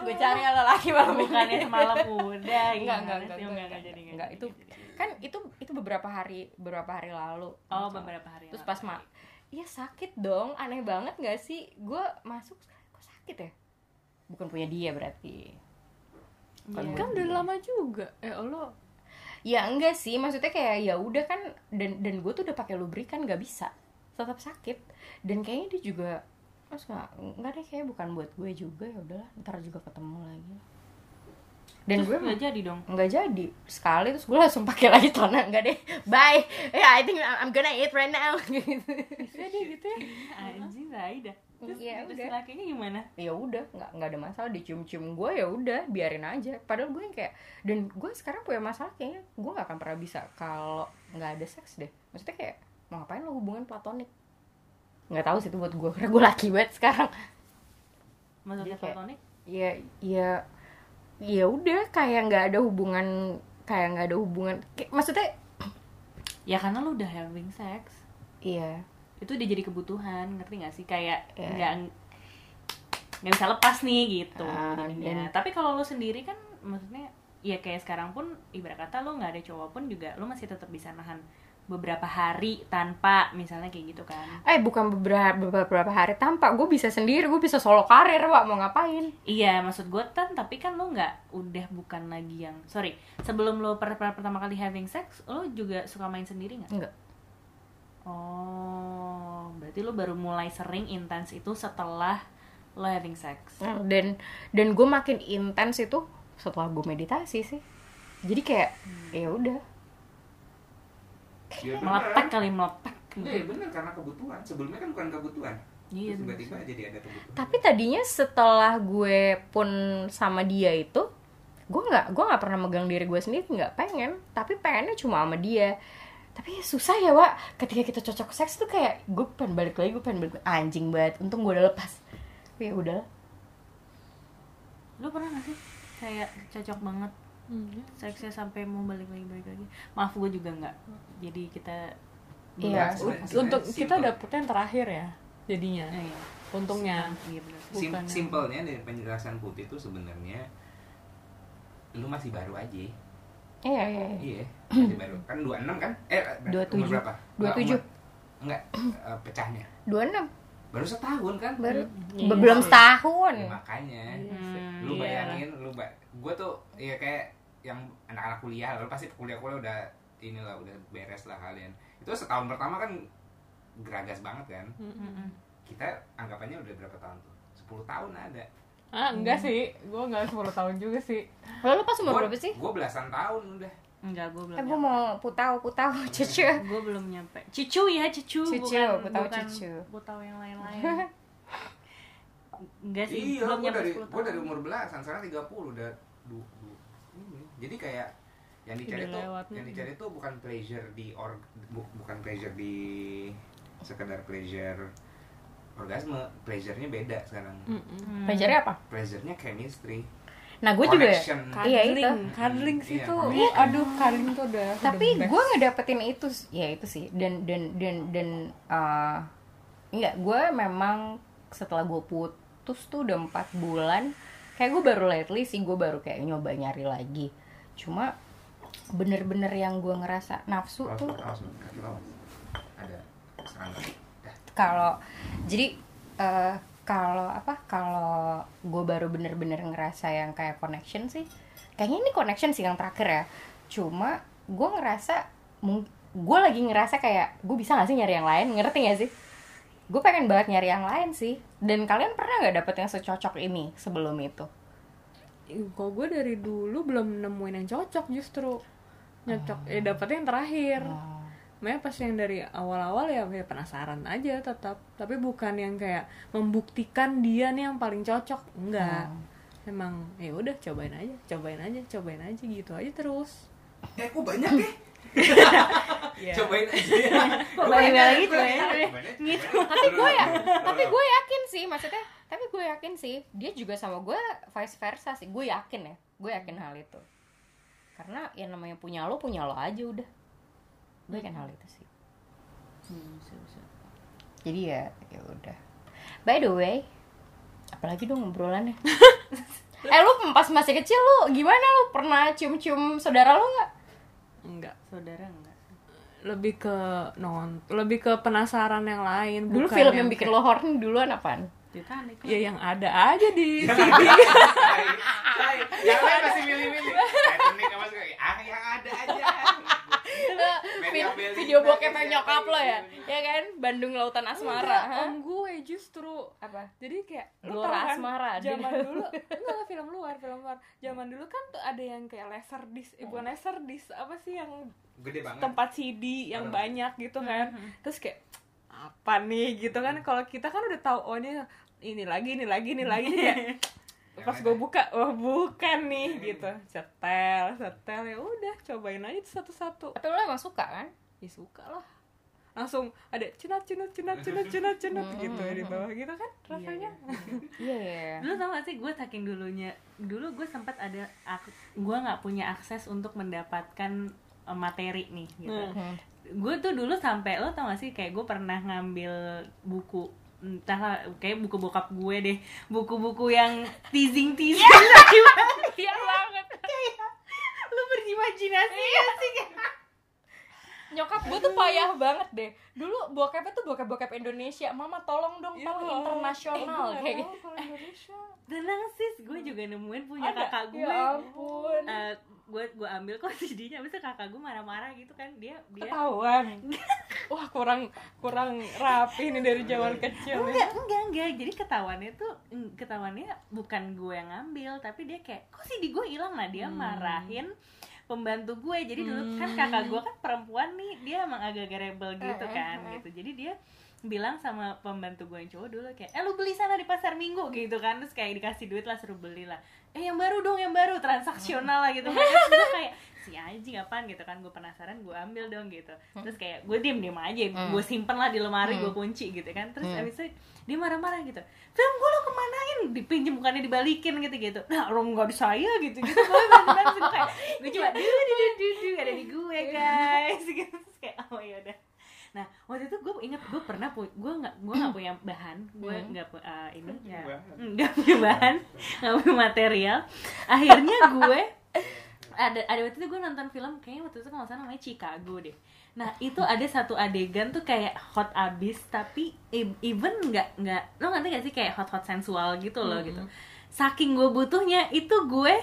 Gue cari ala laki malam bukannya semalam udah enggak enggak sih? enggak enggak enggak jadi enggak itu kan itu itu beberapa hari beberapa hari lalu. Oh beberapa hari terus pas mak iya sakit dong. Aneh banget gak sih? Gue masuk kok sakit ya? Bukan punya dia berarti Iya. buat kan udah lama. juga. Eh lo ya enggak sih. Maksudnya kayak ya udah kan dan dan gue tuh udah pakai lubrikan nggak bisa. Tetap sakit. Dan kayaknya dia juga terus nggak nggak deh kayak bukan buat gue juga. Ya udahlah ntar juga ketemu lagi dan Terus gue nggak jadi dong? nggak jadi. Sekali terus gue langsung pakai lagi celana. Enggak deh. Bye. Yeah I think I'm gonna eat right now. Gitu. Bisa dia gitu ya. Anjing Zaida terus Iya, itu udah. lakinya gimana? Ya udah nggak nggak ada masalah. Dicium-cium gue ya udah biarin aja. Padahal gue yang kayak dan gue sekarang punya masalah kayaknya gue nggak akan pernah bisa kalau nggak ada seks deh. Maksudnya kayak mau ngapain lo hubungan platonik? Nggak tahu sih itu buat gue karena gue laki banget sekarang. Maksudnya Jadi platonik? ya ya ya udah kayak nggak ada hubungan kayak nggak ada hubungan. Kayak, maksudnya ya karena lu udah having sex. Iya. Itu udah jadi kebutuhan ngerti gak sih? Kayak Iya. nggak nggak bisa lepas nih gitu. Ah, jadinya. dan- tapi kalau lu sendiri kan maksudnya ya kayak sekarang pun ibarat kata lu nggak ada cowok pun juga lu masih tetap bisa nahan beberapa hari tanpa misalnya kayak gitu kan. Eh bukan beberapa beberapa hari tanpa gue bisa sendiri gue bisa solo karir pak mau ngapain? Iya maksud gue kan tapi kan lu nggak udah bukan lagi yang sorry sebelum lu per, per- pertama kali having sex lu juga suka main sendiri nggak? Enggak oh berarti lu baru mulai sering intens itu setelah lo having sex. Dan dan gue makin intens itu setelah gue meditasi sih. Jadi kayak ya udah Ya, meletak kali meletak. Iya bener karena kebutuhan. Sebelumnya kan bukan kebutuhan. Iya, tiba-tiba jadi ada kebutuhan. tapi tadinya setelah gue pun sama dia itu gue nggak gue nggak pernah megang diri gue sendiri nggak pengen. Tapi pengennya cuma sama dia. Tapi susah ya Wak. Ketika kita cocok seks tuh kayak gue pengen balik lagi gue pengen balik anjing banget. Untung gue udah lepas. Tapi ya udah lu pernah gak sih? Kayak cocok banget Hmm, seksnya sampai mau balik lagi. Balik lagi maaf gue juga nggak. Jadi kita Iya, untuk kita simple. dapetnya yang terakhir ya jadinya. Eh, iya. untungnya. Iya. Sim- Bukan simpelnya dari penjelasan putih itu sebenarnya lu masih baru aja. Iya iya iya. iya masih baru. Kan 26 kan? Eh Dua umur tujuh. berapa? Dua Enggak, tujuh. umur- enggak eh, pecahnya. Dua enam baru setahun kan? Baru Iya. belum sih. setahun. Ya, makanya. Hmm, lu iya. bayangin lu ba gue tuh ya kayak yang anak-anak kuliah lu pasti kuliah-kuliah udah inilah udah beres lah kalian. Itu setahun pertama kan geragas banget kan? Mm-mm. kita anggapannya udah berapa tahun tuh? 10 tahun ada. Ah enggak sih. Gue enggak 10 tahun juga sih. Lalu pas umur berapa sih? gue belasan tahun udah Enggak, gue belum eh gue mau putau putau cucu. Gue belum nyampe. Cucu ya cucu, Cucu, bukan gue tahu bukan cucu. gue tahu yang lain-lain. Enggak sih iya belum gue nyampe dari 10 gue dari umur belasan sekarang 30 udah du, du- jadi kayak yang dicari Udah tuh lewat. yang dicari tuh bukan pleasure di or bu- bukan pleasure di sekedar pleasure orgasme pleasure-nya beda sekarang. Hmm. Pelajarnya apa? Pleasure-nya chemistry nah gue juga connection. Iya, itu. cuddling sih Iya, tuh. cuddling. uh, aduh cuddling tuh udah tapi gue ngedapetin itu ya itu sih. Dan dan dan dan uh, enggak gue memang setelah gue putus tuh udah empat bulan. Kayak gue baru lately sih gue baru kayak nyoba nyari lagi. Cuma bener-bener yang gue ngerasa nafsu tuh kalau jadi eh, kalau apa? Kalau gue baru bener-bener ngerasa yang kayak connection sih kayaknya ini connection sih yang terakhir ya. Cuma gue ngerasa gue lagi ngerasa kayak gue bisa gak sih nyari yang lain? Ngerti gak sih? Gue pengen banget nyari yang lain sih. Dan kalian pernah nggak dapet yang secocok ini sebelum itu? Kok gue dari dulu belum nemuin yang cocok justru. Nyocok eh dapetnya yang terakhir. Oh. Makanya pas yang dari awal-awal ya, ya penasaran aja tetap. Tapi bukan yang kayak membuktikan dia nih yang paling cocok. Enggak. Emang ya udah cobain aja cobain aja cobain aja gitu aja terus. Eh kok banyak ya? Iya. cobain aja. Ya Kok banyak lagi ya? Cobain. Gitu. tapi gue ya tapi gue yakin sih maksudnya tapi gue yakin sih dia juga sama gue vice versa sih. Gue yakin ya gue yakin hal itu. Karena yang namanya punya lo punya lo aja udah gue yakin hal itu sih. Hmm, jadi ya ya udah. By the way apalagi dong ngobrolannya eh lu pas masih kecil lu gimana? Lu pernah cium-cium saudara lu nggak? Enggak. Saudara enggak? lebih ke non lebih ke penasaran yang lain dulu bukan film yang bikin lo horny duluan apaan? Titanic. ya yang ada aja di tai. yang lain masih milih-milih. Titanic apa sih ah yang ada aja Video bokep siapa yang nyokap lo ya? ya kan? Bandung Lautan Asmara Enggak, om gue justru apa? Jadi kayak lu Luar kan, asmara, zaman dulu enggak film luar film luar. Zaman dulu kan tuh ada yang kayak laser disc eh, bukan laser disc apa sih yang gede banget. tempat CD yang Hmm. banyak gitu kan. terus kayak apa nih gitu kan? Kalau kita kan udah tahu oh ini ini lagi ini lagi ini lagi. Yang pas gue buka oh bukan nih gitu. Setel setel ya udah cobain aja satu-satu. Tapi lo emang suka kan? Ya suka lah. Langsung ada cenat cenat cenat cenat cenat cenat gitu di bawah gitu kan rasanya. Iya iya iya. Dulu tau gak sih gue saking dulunya. Dulu gue sempat ada ak- Gue gak punya akses untuk mendapatkan eh, materi nih gitu. Hmm. Gue tuh dulu sampai Lo tau gak sih kayak gue pernah ngambil buku entah lah, kayak buku bokap gue deh. Buku-buku yang teasing teasing. Iya banget. Lu berimajinasi gak sih nyokap gue tuh payah banget deh. Dulu bokepnya tuh bokep bokep Indonesia. Mama tolong dong Iya, tolong eh, internasional gue kayak gitu. Indonesia. Tenang sis gue juga nemuin punya Ada? kakak gue ya ampun. Eh, gue gue ambil kok CD-nya bisa kakak gue marah-marah gitu kan. Dia dia ketahuan. Wah kurang kurang rapi nih dari zaman kecil nih enggak enggak enggak. Jadi ketahuannya tuh mm, ketahuannya bukan gue yang ngambil tapi dia kayak kok sih di gue hilang nah dia marahin pembantu gue. Jadi dulu kan kakak gue kan perempuan nih dia emang agak-agak rebel gitu Eh, eh, kan eh. gitu. Jadi dia bilang sama pembantu gue yang cowok dulu kayak eh lu beli sana di pasar minggu gitu kan. Terus kayak dikasih duit lah suruh beli lah eh yang baru dong yang baru transaksional lah gitu. Terus gue kayak si anjing apaan gitu kan gue penasaran gue ambil dong gitu. Terus kayak gue diem diem aja gue simpen lah di lemari gue kunci gitu kan. Terus abis itu dia marah-marah gitu. Film gue lo kemanain? Dipinjem bukannya dibalikin gitu gitu. Nah orang nggak di saya gitu gitu. Gue bener gue kayak gue cuma du du du ada di gue guys. Gitu terus kayak oh ya udah. Nah waktu itu gue inget gue pernah pu gue nggak gue nggak punya bahan. Gue Hmm. nggak pu- eh, ini nggak bahan. nggak punya bahan nggak punya material. Akhirnya gue ada ada waktu itu gue nonton film kayaknya waktu itu kalau nggak salah namanya Chicago deh nah itu ada satu adegan tuh kayak hot abis tapi e- even nggak nggak lo ngerti gak sih kayak hot hot sensual gitu loh gitu saking gue butuhnya itu gue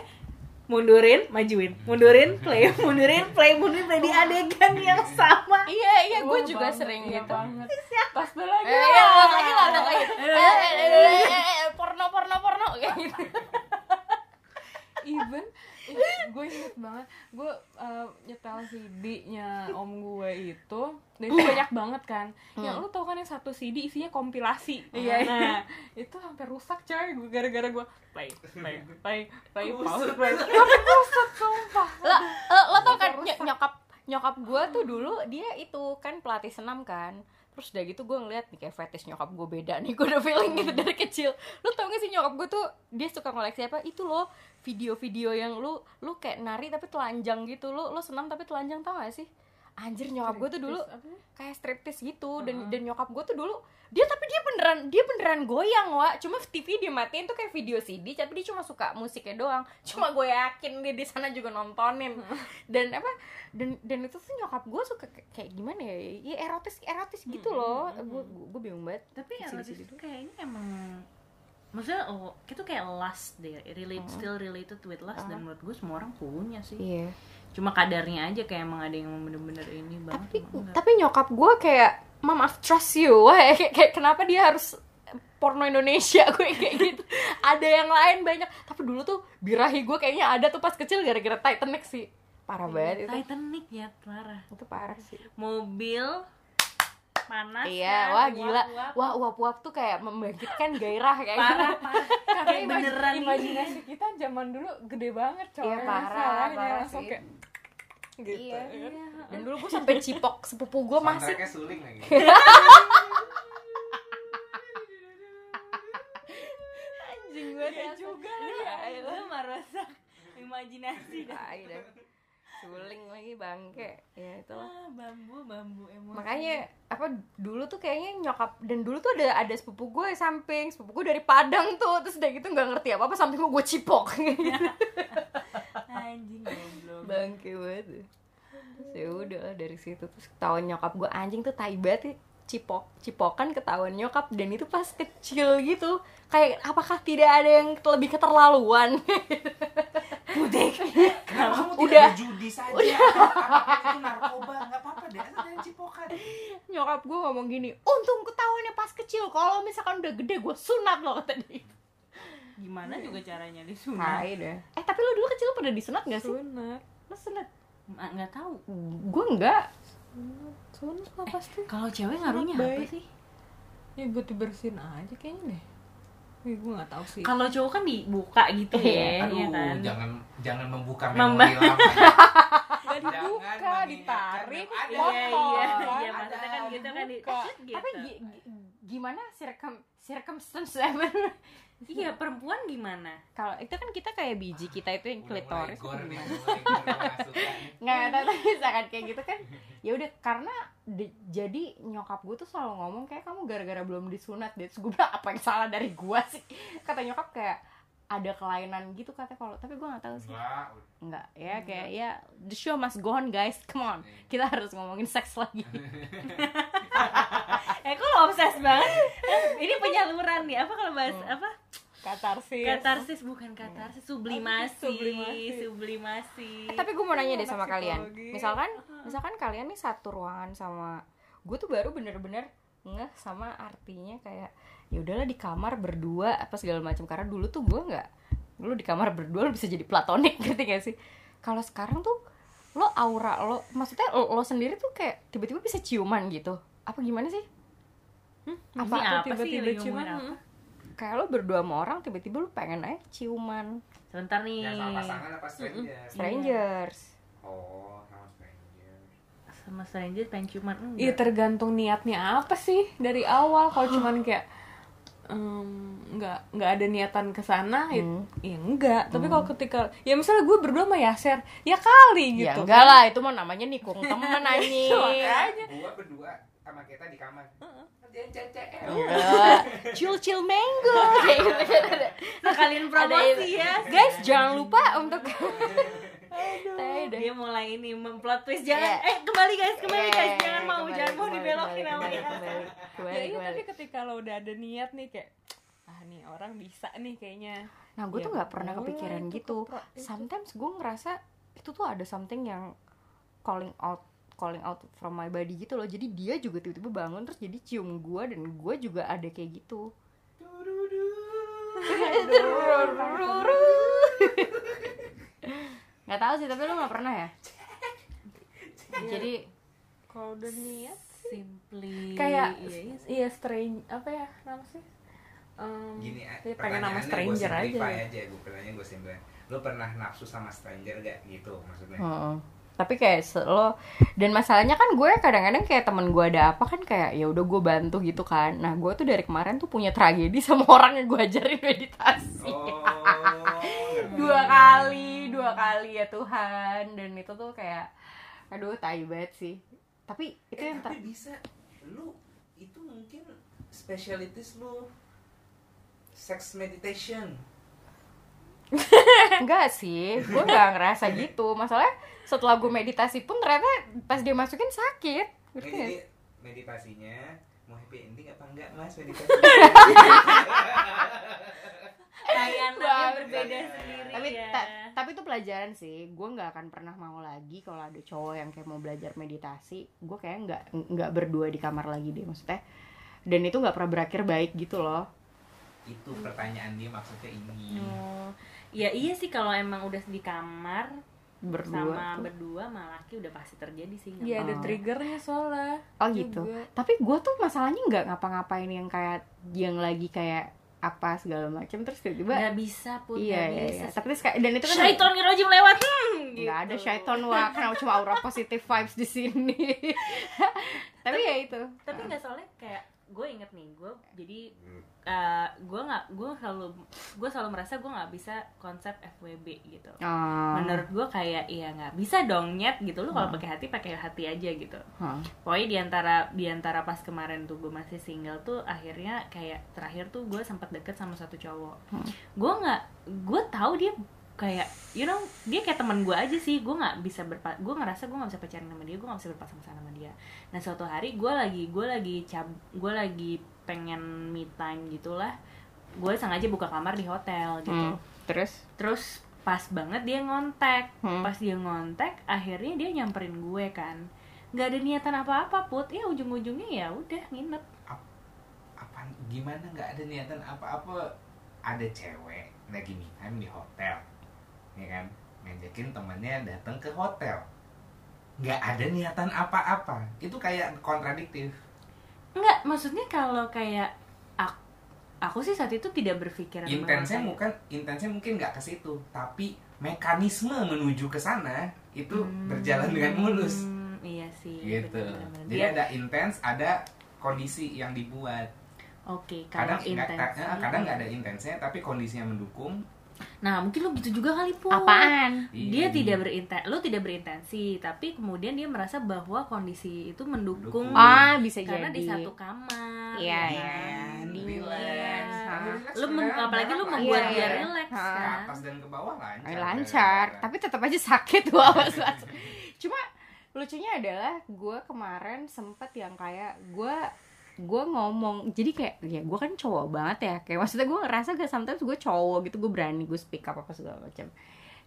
mundurin majuin mundurin play mundurin play mundurin play di adegan yang sama iya iya gue juga banget, sering iya gitu banget. pas lagi Eh, iya, lagi lah. Eh, eh, eh, eh, eh, eh, porno, porno, porno, kayak gitu. Gue inget banget. Gue uh, nyetel CD-nya om gue itu. Dan itu banyak banget kan. Yang lu tau kan yang satu CD isinya kompilasi. Iya, iya. nah itu sampai rusak coy. Gue gara-gara gue play play play play pause play. Tapi kusut sumpah. Lo, lo, lo tau kan Rusak. ny- nyokap nyokap gue tuh dulu dia itu kan pelatih senam kan terus udah gitu gue ngeliat nih kayak fetish nyokap gue beda nih gue udah feeling gitu dari kecil. Lu tau gak sih nyokap gue tuh dia suka koleksi apa? Itu loh video-video yang lu lu kayak nari tapi telanjang gitu. Lu lu senam tapi telanjang tau gak sih anjir nyokap gue tuh dulu kayak striptis gitu. Dan dan nyokap gue tuh dulu dia tapi dia beneran dia beneran goyang wa. Cuma TV dia matiin tuh kayak video CD tapi dia cuma suka musiknya doang. Cuma gue yakin dia di sana juga nontonin. Dan apa dan dan itu tuh nyokap gue suka kayak- gimana ya? Ya erotis erotis gitu loh. gue gue bingung banget tapi erotis itu kayaknya emang maksudnya oh itu kayak lust deh. Relate still related with lust dan menurut gue semua orang punya sih. Iya cuma kadarnya aja kayak emang ada yang bener-bener ini banget tapi tapi nyokap gue kayak mom I trust you. Wah kayak, kayak kenapa dia harus porno Indonesia? Gue kayak gitu. Ada yang lain banyak. Tapi dulu tuh birahi gue kayaknya ada tuh pas kecil gara-gara Titanic sih. Parah banget itu. Titanic ya parah. Itu parah sih. Mobil panas iya kan, wah gila uap-uap. wah uap-uap tuh kayak membangkitkan gairah kayak parah gitu. parah karena kayak beneran imajinasi kita zaman dulu gede banget coy Iya, parah, Masalahnya parah langsung sih. kayak gitu Iya. ya kan? dan dulu gue sampai cipok sepupu gue masih suling lagi anjing gue Iya juga ya lu merusak imajinasi dah. Suling lagi bangke. Ya itulah. Ah, bambu bambu emosi. Makanya apa dulu tuh kayaknya nyokap dan dulu tuh ada ada sepupu gue samping sepupu gue dari Padang tuh terus udah gitu nggak ngerti apa apa samping gue gue cipok. Anjing goblok. Bangke banget. Terus ya udah dari situ terus ketahuan nyokap gue anjing tuh tai banget ya. cipok cipokan ketahuan nyokap dan itu pas kecil gitu kayak apakah tidak ada yang lebih keterlaluan putih Kenapa kamu Udah. berjudi saja? Apakah itu narkoba? Gak apa-apa deh, jangan cipokan. Nyokap gue ngomong gini untung ketahuannya pas kecil. Kalau misalkan udah gede gue sunat loh kata dia. Gimana juga caranya disunat Tai deh. Eh tapi lo dulu kecil pada disunat gak sih? Sunat. Lo sunat? Nggak tahu. Gue enggak sunat lah pasti. Kalau cewek ngaruhnya Sunat apa sih? Ya buat dibersihin aja kayaknya deh ya, gue nggak tahu sih kalau cowok kan dibuka gitu ya Aduh, iya kan jangan jangan membuka Memba- memori lama ya. dibuka ditarik ada. iya iya potong, iya kan? maksudnya kan gitu kan di gitu. tapi gi- gi- gimana circum circumstance iya perempuan gimana? Kalau itu kan kita kayak biji kita itu yang klitoris nggak tapi misalkan kayak gitu kan ya udah karena di- jadi nyokap gue tuh selalu ngomong kayak kamu gara-gara belum disunat deh. Gue bilang apa yang salah dari gue sih? Kata nyokap kayak ada kelainan gitu katanya kalau tapi gue nggak tahu sih. Enggak, nggak ya kayak ya the show must go on guys. Come on. Kita harus ngomongin seks lagi. Eh kok lo obses banget? Ini penyaluran nih. Apa kalau bahas apa? Katarsis. Katarsis bukan katarsis. Sublimasi. Sublimasi. sublimasi. Eh, tapi gue mau nanya deh sama kalian. Misalkan misalkan kalian nih satu ruangan sama gue tuh baru bener-bener ngeh sama artinya kayak ya udahlah di kamar berdua apa segala macam. Karena dulu tuh gue nggak lu di kamar berdua lu bisa jadi platonik gitu gak sih? Kalau sekarang tuh lo aura lo maksudnya lo, lo sendiri tuh kayak tiba-tiba bisa ciuman gitu. Apa gimana sih? Apa, apa apa tiba-tiba ciuman, ngomongin apa? kayak lo berdua sama orang tiba-tiba lu pengen aja ciuman. Sebentar nih. Ya sama pasangan apa stranger? strangers. Oh. Sama stranger pengen ciuman Iya enggak tergantung niatnya apa sih dari awal. Kalau cuman kayak em, nggak nggak ada niatan ke sana ya, Hmm. ya enggak. Tapi kalau ketika ya misalnya gue berdua sama Yaser ya kali ya gitu enggak lah itu mah namanya nikung temen anjing. Makanya. Gua berdua sama kita di kamar. Chill chill mango. Nah, kalian promosi ya. guys jangan lupa untuk Tai deh. Dia mulai ini memplot twist jangan Iya. eh kembali guys, kembali Iya, guys, iya, jangan mau kembali, jangan mau kembali, dibelokin kembali, namanya. kembali, kembali, kembali, ya iya kembali. tapi ketika lo udah ada niat nih kayak ah nih orang bisa nih kayaknya Nah, gue Ya, tuh nggak pernah kepikiran itu gitu. kepro- itu. Sometimes gue ngerasa itu tuh ada something yang calling out calling out from my body gitu loh. Jadi dia juga tiba-tiba bangun terus jadi cium gue dan gue juga ada kayak gitu. Gak tahu sih, tapi lo gak pernah ya? Jadi kalau udah niat Simply kayak iya, iya iya strange apa ya nama sih? Em, gini ah, ya pengen nama stranger gua aja simplify aja. gue pertanyaan gue simplify lo pernah nafsu sama stranger gak gitu maksudnya. Heeh. tapi kayak lo dan masalahnya kan gue kadang-kadang kayak temen gue ada apa kan kayak ya udah gue bantu gitu kan. Nah gue tuh dari kemarin tuh punya tragedi sama orang yang gue ajarin meditasi. Oh dua kali dua kali ya Tuhan. Dan itu tuh kayak aduh tai banget sih. Tapi itu eh, yang ter tapi bisa lu itu mungkin specialities lu. Sex meditation. Enggak sih gue nggak ngerasa gitu. Masalahnya setelah gue meditasi pun ternyata pas dia masukin sakit. Nggak? jadi meditasinya mau happy ending apa enggak mas? Meditasi Layanannya Bang. berbeda sendiri tapi ya. ta- tapi itu pelajaran sih gue nggak akan pernah mau lagi kalau ada cowok yang kayak mau belajar meditasi gue kayak nggak nggak berdua di kamar lagi deh maksudnya dan itu nggak pernah berakhir baik gitu loh itu pertanyaan dia maksudnya ini Oh, ya iya sih kalau emang udah di kamar berdua sama tuh. berdua sama laki udah pasti terjadi sih. Iya ada Oh. triggernya soalnya oh gitu juga. tapi gue tuh masalahnya nggak ngapa-ngapain yang kayak yang lagi kayak apa segala macam terus tiba-tiba nggak bisa pun iya nggak iya bisa iya. tapi terus kayak dan itu kan Syaiton rajim lewat hmm, nggak ada gitu. syaiton wah kenapa cuma aura positive vibes di sini. Tapi ya itu. Tapi nggak soalnya kayak gue inget nih gue jadi eh, gue nggak gue selalu gue selalu merasa gue nggak bisa konsep FWB gitu. Oh. menurut gue kayak iya nggak bisa dong nyet gitu. Lu kalau pakai hati pakai hati aja gitu. Hah. pokoknya di antara di antara pas kemarin tuh gue masih single tuh akhirnya kayak terakhir tuh gue sempat deket sama satu cowok. Gue nggak gue tahu dia kayak you know dia kayak teman gue aja sih. Gue nggak bisa berpa gue ngerasa gue nggak bisa pacaran sama dia gue nggak bisa berpasangan sama dia. Nah suatu hari gue lagi gue lagi cab gue lagi pengen me time gitulah. Gue sengaja buka kamar di hotel gitu. Hmm. terus? Terus pas banget dia ngontek. Hmm. pas dia ngontek akhirnya dia nyamperin gue kan. Nggak ada niatan apa-apa put. Ya ujung-ujungnya ya udah nginep. Apa gimana nggak ada niatan apa-apa? Ada cewek lagi me time di hotel ya kan? Ngajakin temennya datang ke hotel. Nggak ada niatan apa-apa. Itu kayak kontradiktif. Enggak, maksudnya kalau kayak aku, aku sih saat itu tidak berpikiran intensnya bukan intensnya mungkin nggak ke situ tapi mekanisme menuju ke sana itu berjalan dengan mulus. Hmm, iya sih gitu. benar-benar. jadi Dia- ada intens ada kondisi yang dibuat. Oke kalau kadang nggak eh, kadang nggak ada intensnya tapi kondisinya mendukung nah mungkin lo gitu juga kali pun apaan dia Iya. tidak berintensi lu tidak berintensi tapi kemudian dia merasa bahwa kondisi itu mendukung Mendukung. ah bisa karena jadi di satu kamar Iya, ya iya, kan? iya. Iya. Relax. Relax, lu apalagi lu membuat Iya, dia iya. relax kan atas dan ke bawah lancar lancar tapi tetap aja sakit awas. cuma lucunya adalah gue kemarin sempet yang kayak gue gue ngomong jadi kayak ya gue kan cowok banget ya. Kayak maksudnya gue ngerasa gak sometimes gue cowok gitu gue berani gue speak up apa segala macam.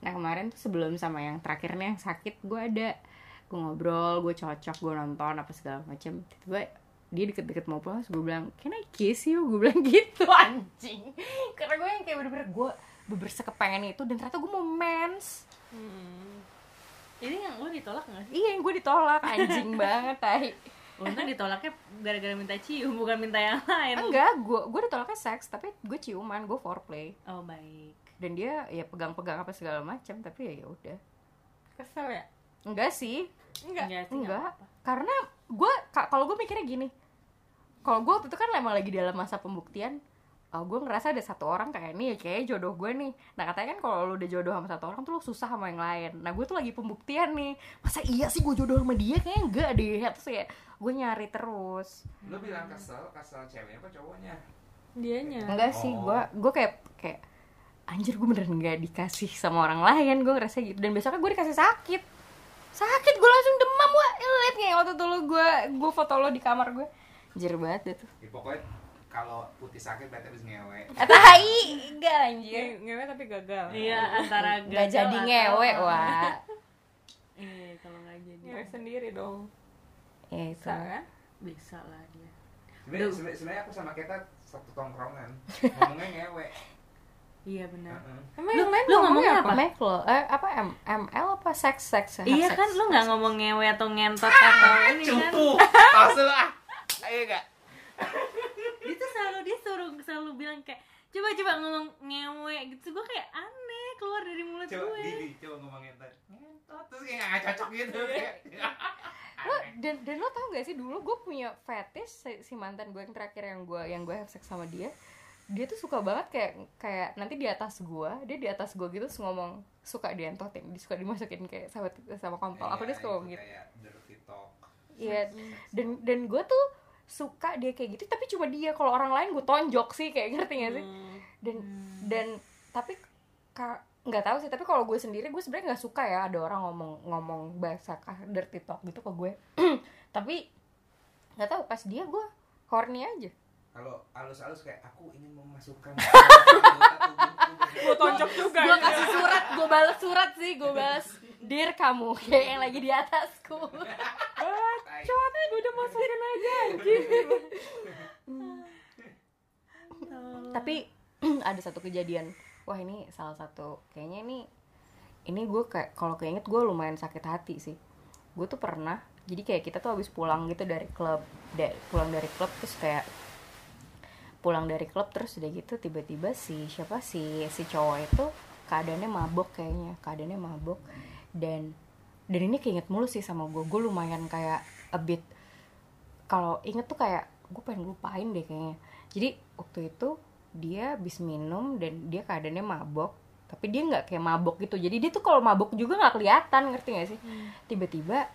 Nah kemarin tuh sebelum sama yang terakhirnya yang sakit gue ada. Gue ngobrol gue cocok gue nonton apa segala macam. Tiba dia deket-deket mau pulang gue bilang can I kiss you? Gue bilang gitu anjing. Karena gue yang kayak bener-bener gue bener kepengen itu dan ternyata gue mau mens. Hmm. ini yang lu ditolak gak sih? iya yang gue ditolak anjing banget tai Untung ditolaknya gara-gara minta cium bukan minta yang lain. Enggak gue gue ditolaknya seks tapi gue ciuman gue foreplay. Oh baik. Dan dia ya pegang-pegang apa segala macam tapi ya ya udah. Kesel ya? Enggak sih. Enggak? Enggak sih, enggak. apa-apa. karena gue ka- kalau gue mikirnya gini. Kalau gue waktu itu kan emang lagi dalam masa pembuktian oh, gue ngerasa ada satu orang kayak nih kayak jodoh gue nih. Nah katanya kan kalau lu udah jodoh sama satu orang tuh lu susah sama yang lain. Nah gue tuh lagi pembuktian nih. Masa iya sih gue jodoh sama dia? Kayaknya enggak deh. Terus kayak gue nyari terus. Lu bilang kesel, kesel ceweknya apa cowoknya? dianya. Enggak sih Oh. gue gue kayak kayak anjir gue beneran nggak dikasih sama orang lain. Gue ngerasa gitu. Dan besoknya gue dikasih sakit. Sakit gue langsung demam wah liat kayak waktu dulu gue gue foto lo di kamar gue anjir banget tuh. Ya, pokoknya kalau putih sakit berarti habis ngewe. Eh, tai! Enggak anjir. Nge- ngewe tapi gagal. Iya antara nggak gagal jadi atau- ngewe wah iya kalau nggak jadi. Ngewe sendiri dong. Ya itu. Bisa kan? Bisa lah dia Sebenarnya aku sama kita satu tongkrongan. Ngomongnya ngewe. iya benar. Heeh. emang Lu- lu ngomongnya ngomongnya apa? Mek lo, eh apa M ML apa seks seks iya sex. kan? Lu nggak ngomong ngewe atau ngentot atau ini kan? Cupu. Palsu ah. Ayo enggak? selalu dia suruh selalu bilang kayak coba coba ngomong ngewe gitu. Gue kayak aneh keluar dari mulut Coba gue. Didi, coba ngomong ngentot. Ngentot terus kayak nggak cocok gitu. Lo dan dan lo tau gak sih dulu gue punya fetish si, si mantan gue yang terakhir yang gue yang gue have sex sama dia dia tuh suka banget kayak kayak nanti di atas gue dia di atas gue gitu terus ngomong suka dientotin dia suka dimasukin kayak sama sama kompol. Aku dia suka ngomong gitu. Kayak iya dan dan gue tuh suka dia kayak gitu. Tapi cuma dia kalau orang lain gue tonjok sih kayak ngerti gak sih? Hmm. dan dan tapi nggak tahu sih. Tapi kalau gue sendiri gue sebenarnya nggak suka ya ada orang ngomong ngomong bahasa kah- dirty talk gitu ke gue. Tapi nggak tahu pas dia gue horny aja. Kalau halus-halus kayak aku ingin memasukkan gue tonjok juga gue kasih surat gue balas surat sih gue balas dir kamu kayak yang lagi di atasku tapi ada satu kejadian. Wah ini salah satu kayaknya ini ini gue kayak kalau keinget gue lumayan sakit hati sih. Gue tuh pernah jadi kayak kita tuh habis pulang gitu dari klub da- pulang dari klub terus kayak pulang dari klub terus udah gitu tiba-tiba si siapa si si cowok itu keadaannya mabok kayaknya keadaannya mabok. Dan dan ini keinget mulu sih sama gue gue lumayan kayak a bit kalau inget tuh kayak gue pengen lupain deh kayaknya. Jadi waktu itu dia habis minum dan dia keadaannya mabok tapi dia nggak kayak mabok gitu. Jadi dia tuh kalau mabok juga nggak kelihatan ngerti gak sih? Tiba-tiba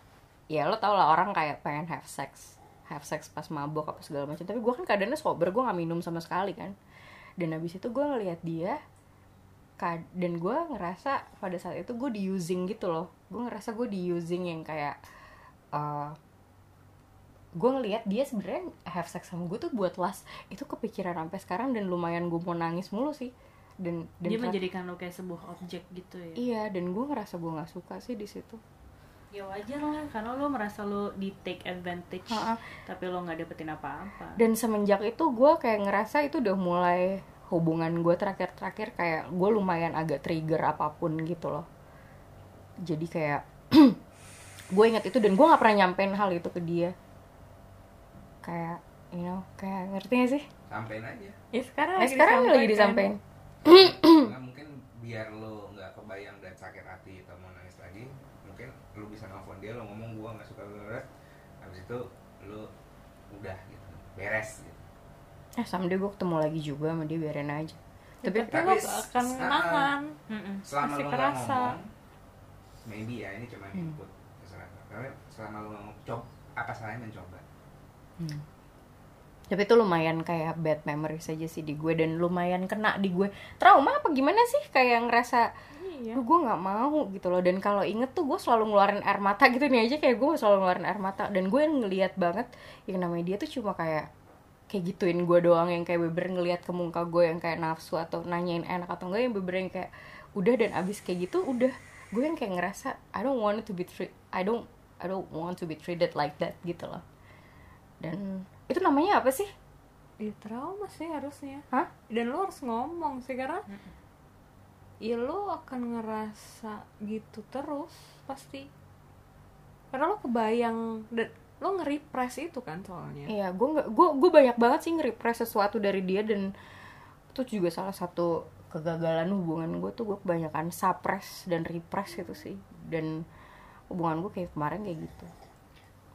ya lo tau lah orang kayak pengen have sex have sex pas mabok apa segala macam. Tapi gue kan keadaannya sober gue nggak minum sama sekali kan. Dan habis itu gue ngelihat dia dan gue ngerasa pada saat itu gue di using gitu loh. Gue ngerasa gue di using yang kayak eh, gue ngelihat dia sebenarnya have sex sama gue tuh buat las itu kepikiran sampai sekarang dan lumayan gue mau nangis mulu sih. Dan dan dia saat- menjadikan lo kayak sebuah objek gitu ya? Iya dan gue ngerasa gue nggak suka sih di situ. Ya wajar lah karena lo merasa lo di take advantage Ha-ha. tapi lo nggak dapetin apa-apa. Dan semenjak itu gue kayak ngerasa itu udah mulai hubungan gue terakhir-terakhir kayak gue lumayan agak trigger apa pun gitu loh. Jadi kayak gue ingat itu dan gue nggak pernah nyampein hal itu ke dia kayak you know kayak ngerti gak sih? Sampein aja. Ya sekarang nah, sekarang lagi disampaikan nggak mungkin biar lo nggak kebayang dan sakit hati atau mau nangis lagi mungkin lo bisa nelfon dia lo ngomong gua nggak suka beres habis itu lo udah gitu beres gitu. Eh someday gue ketemu lagi juga sama dia biarin aja. Tapi tapi lo Tapi gak akan nahan. Mm-mm. selama Pasti lo nggak kerasa. ngomong maybe ya ini cuma Hmm. input terserah. Tapi selama lo nggak ngomong coba apa salahnya mencoba Hmm. Tapi itu lumayan kayak bad memories aja sih di gue dan lumayan kena di gue. Trauma apa gimana sih? Kayak ngerasa iya. Gue nggak mau gitu loh. Dan kalau inget tuh gue selalu ngeluarin air mata gitu nih aja. Kayak gue selalu ngeluarin air mata. Dan gue ngeliat banget yang namanya dia tuh cuma kayak kayak gituin gue doang. Yang kayak beber ngeliat ke muka gue yang kayak nafsu atau nanyain enak atau enggak. Yang beber yang kayak udah dan abis kayak gitu udah. Gue yang kayak ngerasa I don't want to be treat I don't I don't want to be treated like that gitu loh dan itu namanya apa sih? Ya trauma sih harusnya. Hah? dan lo harus ngomong sih karena ya lo akan ngerasa gitu terus pasti. Karena lo kebayang dan lo nge-repress itu kan soalnya. Iya, gue nggak, gue gue banyak banget sih nge-repress sesuatu dari dia dan itu juga salah satu kegagalan hubungan gue tuh gue kebanyakan suppress dan repress itu sih. Dan hubungan gue kayak kemarin kayak gitu.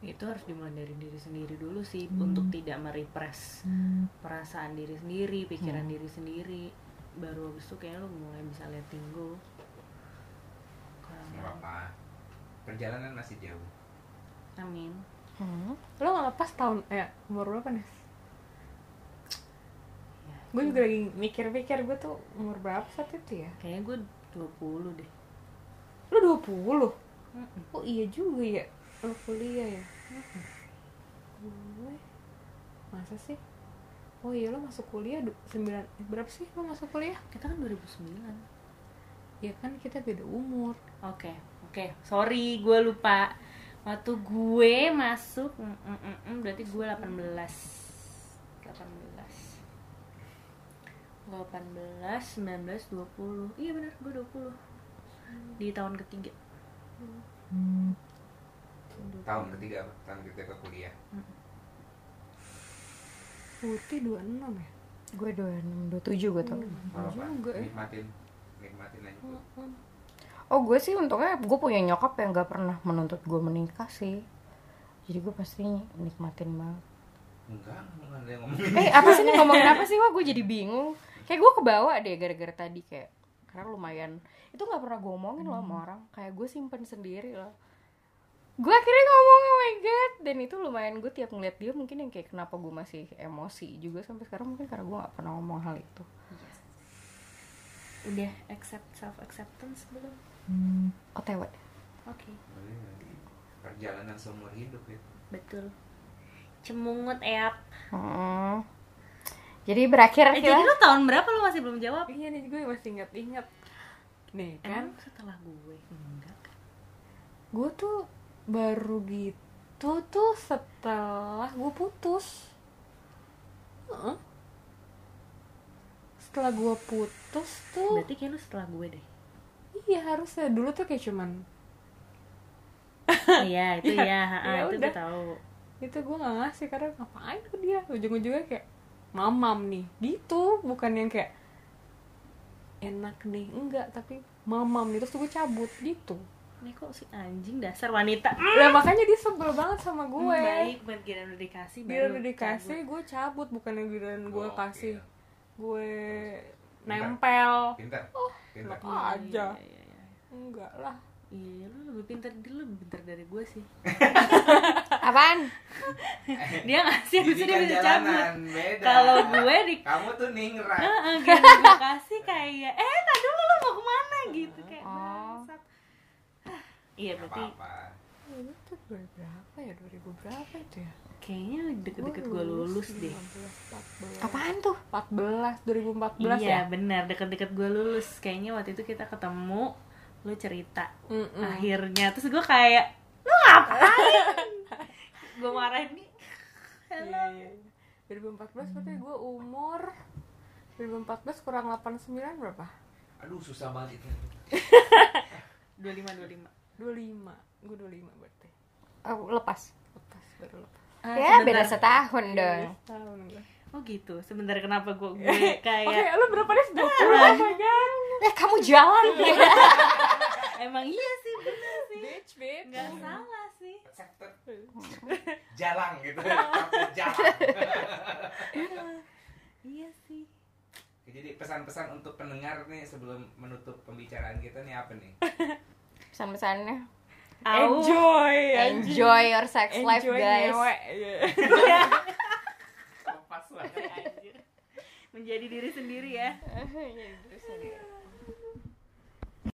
Itu harus dimulai dari diri sendiri dulu sih untuk tidak merepress perasaan diri sendiri pikiran diri sendiri. Baru habis itu kayaknya lu mulai bisa letting go. Kalau nggak apa perjalanan masih jauh. Amin. Hmm. lo nggak lepas tahun eh umur berapa nih Ya, gue juga lagi mikir-mikir gue tuh umur berapa saat itu ya? Kayaknya gue 20 deh. Lo 20 oh iya juga ya. Lo kuliah ya gue? Masa sih? Oh iya lo masuk kuliah sembilan eh, berapa sih lo masuk kuliah? Kita kan 2009 ya kan kita beda umur. Oke oke. Sorry gue lupa. Waktu gue masuk mm, mm, mm, mm, berarti gue 18 18 18 19 20 iya benar gue 20 di tahun ketiga tahun ketiga apa? Tahun ketiga ke kuliah. Putih 26 ya? Gue 26 27 gue tuh Nggak apa-apa juga ya. nikmatin nikmatin aja. Oh gue sih untungnya gue punya nyokap yang gak pernah menuntut gue menikah sih. Jadi gue pasti nikmatin banget. Enggak enggak ada yang ngomongin eh apa sih nih ngomongin apa sih? Wah gue jadi bingung. Kayak gue kebawa deh gara-gara tadi kayak karena lumayan itu nggak pernah gue omongin loh sama orang. Kayak gue simpen sendiri loh gue akhirnya ngomong oh my god. Dan itu lumayan gue tiap ngeliat dia mungkin yang kayak kenapa gue masih emosi juga sampai sekarang? Mungkin karena gue nggak pernah ngomong hal itu. Udah accept self acceptance belum otw oke. Perjalanan seumur hidup ya. itu betul. Cemungut eap Hmm. jadi berakhir eh, jadi lu tahun berapa lu masih belum jawab? Iya nih gue masih ingat-ingat. Nih kan kan? setelah gue? Enggak kan? Gue tuh baru gitu tuh setelah gue putus. Heeh. setelah gue putus tuh berarti kayak lu setelah gue deh. Iya harusnya. Dulu tuh kayak cuman iya itu Iya, ya, ha, ya itu udah. gue tahu. Itu gue nggak ngasih karena ngapain ke dia? Ujung-ujungnya kayak mamam nih. Gitu bukan yang kayak enak nih. Enggak tapi mamam nih. Terus gue cabut gitu ini kok si anjing dasar wanita? Lah makanya dia sebel banget sama gue. Hmm, baik begitu udah dikasih dia baru udah dikasih gue cabut bukan yang giliran gue Gokil. kasih. gue nempel. Pintar. Oh, pintar. aja. Iya, iya, iya. enggak lah. Iya, lu lebih pintar, dia lebih pintar dari gue sih. apaan? Dia ngasih, habis itu dia bisa cabut. Kalau gue di kamu tuh ningrat. Heeh, gitu gue kasih kayak, eh tadi dulu lu mau ke mana? Gitu kayak Oh. Iya Gak berarti apa-apa itu 2000 berapa ya 2000 berapa itu ya kayaknya deket-deket gue lulus deh. 15, 14 apaan tuh 14 2014 Iya ya benar deket-deket gue lulus. Kayaknya waktu itu kita ketemu, lu cerita. Mm-mm. Akhirnya terus gue kayak, lu ngapain? gue marahin nih. Iya, iya, iya. 2014 berarti gue umur 2014 kurang 89 berapa? aduh susah banget itu 25 25. 25 gue 25 berarti. Oh, lepas. Lepas baru lepas. Ah, ya sebentar. beda setahun Iya, dong. tahun gue Oh gitu. Sebentar kenapa gue gue Oke, kayak lu berapa nih? 20 oh my god. Eh kamu jalan. Ya emang iya sih bener sih. Bitch, bitch. Nggak salah sih. Jalan gitu. Jalan. Iya sih. jadi pesan-pesan untuk pendengar nih sebelum menutup pembicaraan kita nih apa nih pesan-pesannya. Enjoy enjoy your sex life Enjoy guys lepas lah Anjir. Menjadi diri sendiri ya. Iya, terus ada.